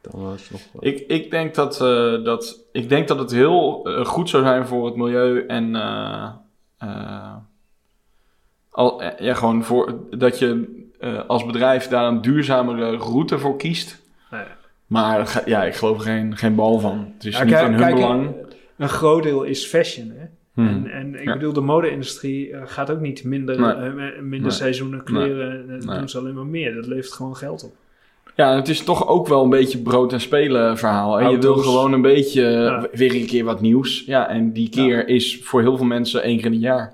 Dan was het nog wel- Ik, ik, denk dat, eh, dat, ik denk dat het heel eh, goed zou zijn voor het milieu en eh, eh, al, ja, gewoon voor, dat je eh, als bedrijf daar een duurzamere route voor kiest. Maar ja, ik geloof er geen, geen bal van. Het is Ja, niet kijk- in hun kijk, belang. Een groot deel is fashion, hè? Hmm. En, en ik Ja. bedoel, de mode-industrie gaat ook niet minder, Nee. minder Nee. seizoenen kleren. Nee. doen ze alleen maar meer. Dat levert gewoon geld op. Ja, het is toch ook wel een beetje brood en spelen verhaal. Hè? Je wil gewoon een beetje Ja. weer een keer wat nieuws. Ja, en die keer is voor heel veel mensen één keer in een jaar.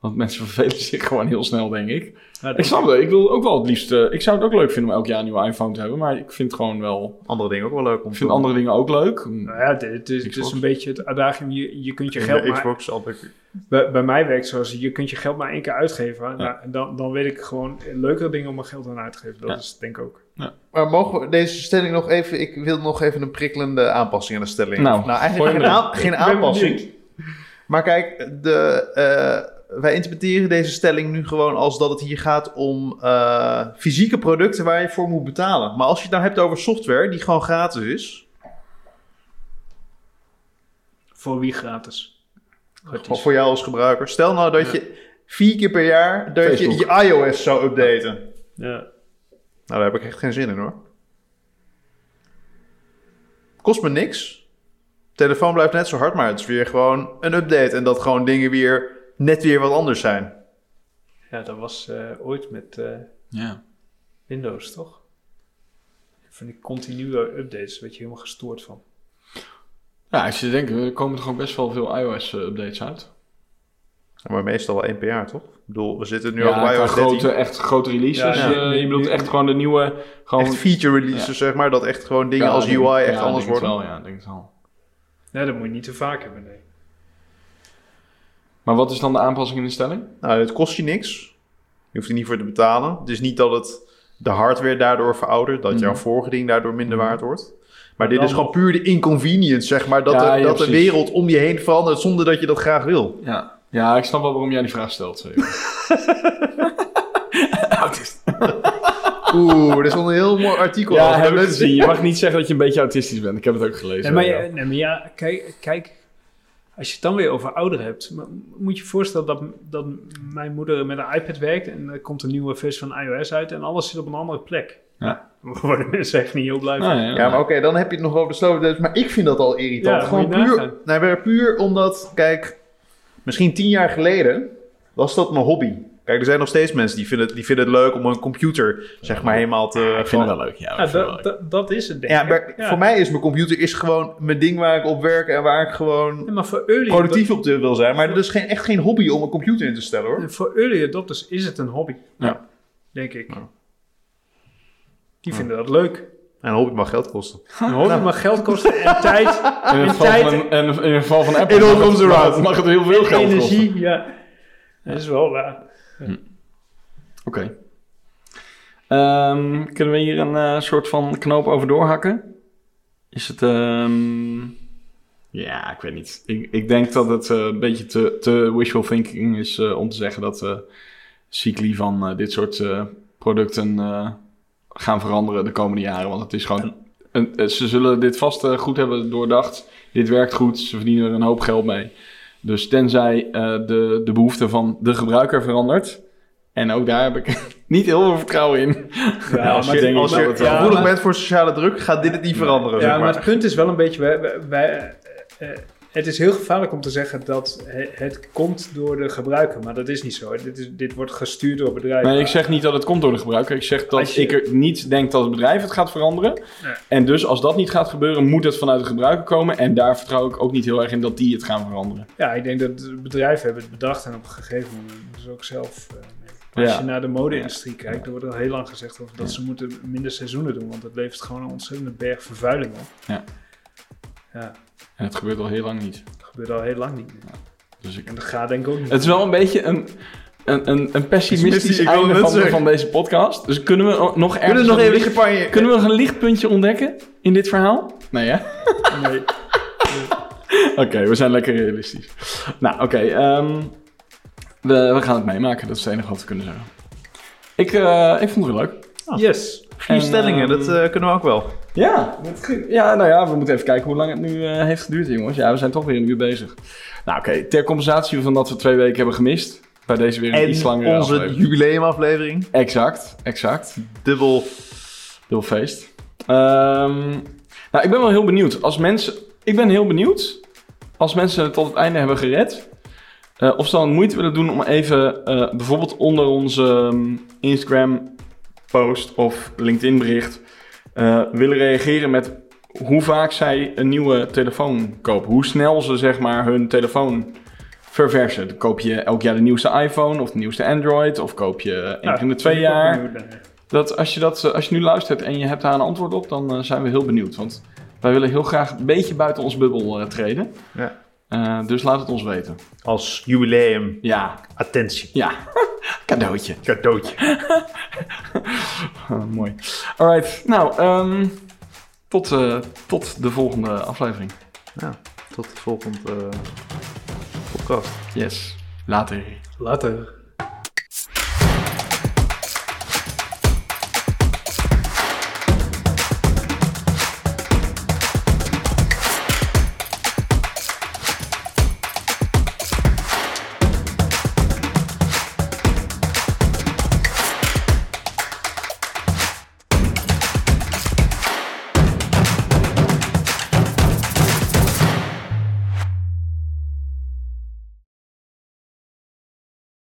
Want mensen (laughs) vervelen zich gewoon heel snel, denk ik. Ja, Ik snap het. Ik wil ook wel het liefst... eh, ik zou het ook leuk vinden om elk jaar een nieuwe iPhone te hebben. Maar ik vind gewoon wel... Andere dingen ook wel leuk om Ik vind andere dingen ook leuk. Nou ja, het, het is, het is een beetje het adagium. Je, je kunt je In geld de maar... Xbox altijd. Bij, bij mij werkt het zoals, je kunt je geld maar één keer uitgeven. Nou, dan, dan weet ik gewoon leukere dingen om mijn geld aan uit te geven. Dat Ja. is denk ik ook. Maar mogen we deze stelling nog even... Ik wil nog even een prikkelende aanpassing aan de stelling. Nou, eigenlijk gooi geen, aan- geen ben aanpassing. Maar kijk, de, eh, wij interpreteren deze stelling nu gewoon als dat het hier gaat om eh, fysieke producten waar je voor moet betalen. Maar als je het nou hebt over software die gewoon gratis is, Voor wie gratis? of voor jou als gebruiker. Stel nou dat je vier keer per jaar dat je, je iOS zou updaten. Ja. Nou, daar heb ik echt geen zin in hoor. Kost me niks. Telefoon blijft net zo hard, maar het is weer gewoon een update. En dat gewoon dingen weer net weer wat anders zijn. ja, dat was eh, ooit met eh, Ja. Windows, toch? Van die continue updates, daar werd je helemaal gestoord van. Ja, als je denkt, er komen toch ook best wel veel iOS-updates uit. Maar meestal wel één per jaar, toch? Ik bedoel, we zitten nu ja, ook op qua iOS 13. grote, echt grote releases. Ja, ja. eh, je bedoelt echt gewoon de nieuwe... Gewoon, Echt feature releases, zeg maar. Dat echt gewoon dingen Ja, als denk- UI echt ja, anders denk het worden. Wel, ja, denk het wel. Nee, dat moet je niet te vaak hebben, nee. Maar wat is dan de aanpassing in de stelling? Nou, het kost je niks. Je hoeft er niet voor te betalen. Het is niet dat het de hardware daardoor veroudert. Dat Mhm. jouw vorige ding daardoor minder Mhm. waard wordt. Maar dit is gewoon puur de inconvenience, zeg maar. Dat, Ja, de, ja, dat de wereld om je heen verandert zonder dat je dat graag wil. Ja. Ja, ik snap wel waarom jij die vraag stelt. Autist. (laughs) Oeh, er is wel een heel mooi artikel Ja, over. heb ik gezien. Je mag niet zeggen dat je een beetje autistisch bent. Ik heb het ook gelezen. Nee, maar, ja. nee, maar ja, kijk, kijk, als je het dan weer over ouder hebt, moet je je voorstellen dat, dat mijn moeder met een iPad werkt en er komt een nieuwe versie van iOS uit en alles zit op een andere plek. Ja. Daar worden mensen echt niet heel blij van. Nou, ja, Ja, maar oké, dan heb je het nog over de slow. Maar ik vind dat al irritant. Ja, Gewoon puur, nou, maar puur omdat, kijk, misschien tien jaar geleden was dat mijn hobby. Kijk, er zijn nog steeds mensen die vinden, het- die vinden het leuk om een computer, zeg maar, helemaal te... ik vind het wel leuk. Ja, Ja, ik het wel dat, leuk. dat, dat is het denk Ja, ik. maar Ja. voor mij is mijn computer is gewoon mijn ding waar ik op werk en waar ik gewoon Ja, maar voor early, productief op te wil zijn. Maar het is geen, echt geen hobby om een computer in te stellen hoor. voor early adopters is het een hobby. Ja. Denk ik. Ja. Die vinden dat leuk. En een hobby mag geld kosten. Een hobby mag geld kosten en (laughs) tijd, In het, geval tijd- van, een- en in het geval van Apple It all mag het- comes around. mag het heel veel geld kosten. energie. Ja. Dat is wel waar. Oké. Ehm, kunnen we hier een eh, soort van knoop over doorhakken? Is het... ehm, Ja, ik weet niet. Ik, ik denk dat het eh, een beetje te, te wishful thinking is eh, om te zeggen dat de cycli van dit soort producten gaan veranderen de komende jaren. Want het is gewoon... Een, ze zullen dit vast goed hebben doordacht. Dit werkt goed, ze verdienen er een hoop geld mee. Dus tenzij eh, de, de behoefte van de gebruiker verandert... En ook daar heb ik (laughs) niet heel veel vertrouwen in. Ja, als maar je, Als je wel- gevoelig bent voor sociale druk, gaat dit het niet veranderen. Ja, zeg maar maar. het punt is wel een beetje... Wij, wij- wij- eh, eh, het is heel gevaarlijk om te zeggen dat he- het komt door de gebruiker. Maar dat is niet zo. Dit, is, dit wordt gestuurd door bedrijven. Nee, ik zeg niet dat het komt door de gebruiker. Ik zeg dat je- ik er niet denk dat het bedrijf het gaat veranderen. Nee. En dus als dat niet gaat gebeuren, moet het vanuit de gebruiker komen. En daar vertrouw ik ook niet heel erg in dat die het gaan veranderen. Ja, ik denk dat bedrijven hebben het bedacht en op een gegeven moment dus ook zelf. eh, Als Ja. je naar de mode-industrie kijkt, er wordt al heel lang gezegd over dat ze moeten minder seizoenen doen, want dat levert gewoon een ontzettende berg vervuiling op. Ja. En het gebeurt al heel lang niet. dat gebeurt al heel lang niet meer. Dus ik... En dat gaat denk ik ook niet. Het is wel een beetje een, een, een, een pessimistisch ik einde van, van deze podcast. Dus kunnen we nog ergens Kunnen we nog een even licht- kunnen we nog een lichtpuntje ontdekken in dit verhaal? Nee, hè? Nee. (laughs) Oké, we zijn lekker realistisch. Nou, oké. ehm, we, we gaan het meemaken. Dat is het enige wat we kunnen zeggen. Ik, eh, ik vond het weer leuk. Yes. Vier En, stellingen, ehm, dat eh, kunnen we ook wel. Ja, dat ja, nou ja, we moeten even kijken hoe lang het nu eh, heeft geduurd, jongens. Ja, we zijn toch weer een uur bezig. Nou, oké, ter compensatie van dat we twee weken hebben gemist, bij deze weer een iets En langere onze aflevering. jubileumaflevering. Exact, exact. Dubbel. Heel feest. Ehm, nou, ik ben wel heel benieuwd. Als mensen, ik ben heel benieuwd als mensen het tot het einde hebben gered. eh, of ze dan moeite willen doen om even bijvoorbeeld onder onze ehm, Instagram post of LinkedIn bericht eh, willen reageren met hoe vaak zij een nieuwe telefoon kopen. Hoe snel ze zeg maar hun telefoon verversen. Dan koop je elk jaar de nieuwste iPhone of de nieuwste Android of koop je één keer in de twee ik ook jaar. Dat als, je dat, eh, als je nu luistert en je hebt daar een antwoord op, dan eh, zijn we heel benieuwd. Want wij willen heel graag een beetje buiten ons bubbel treden. Ja. Eh, dus laat het ons weten. Als jubileum. Ja, Attentie. ja. (laughs) Cadeautje. Cadeautje. (laughs) Mooi. Alright, nou, ehm, tot, eh, tot de volgende aflevering. Ja, tot de volgende eh, podcast. Yes, later. Later.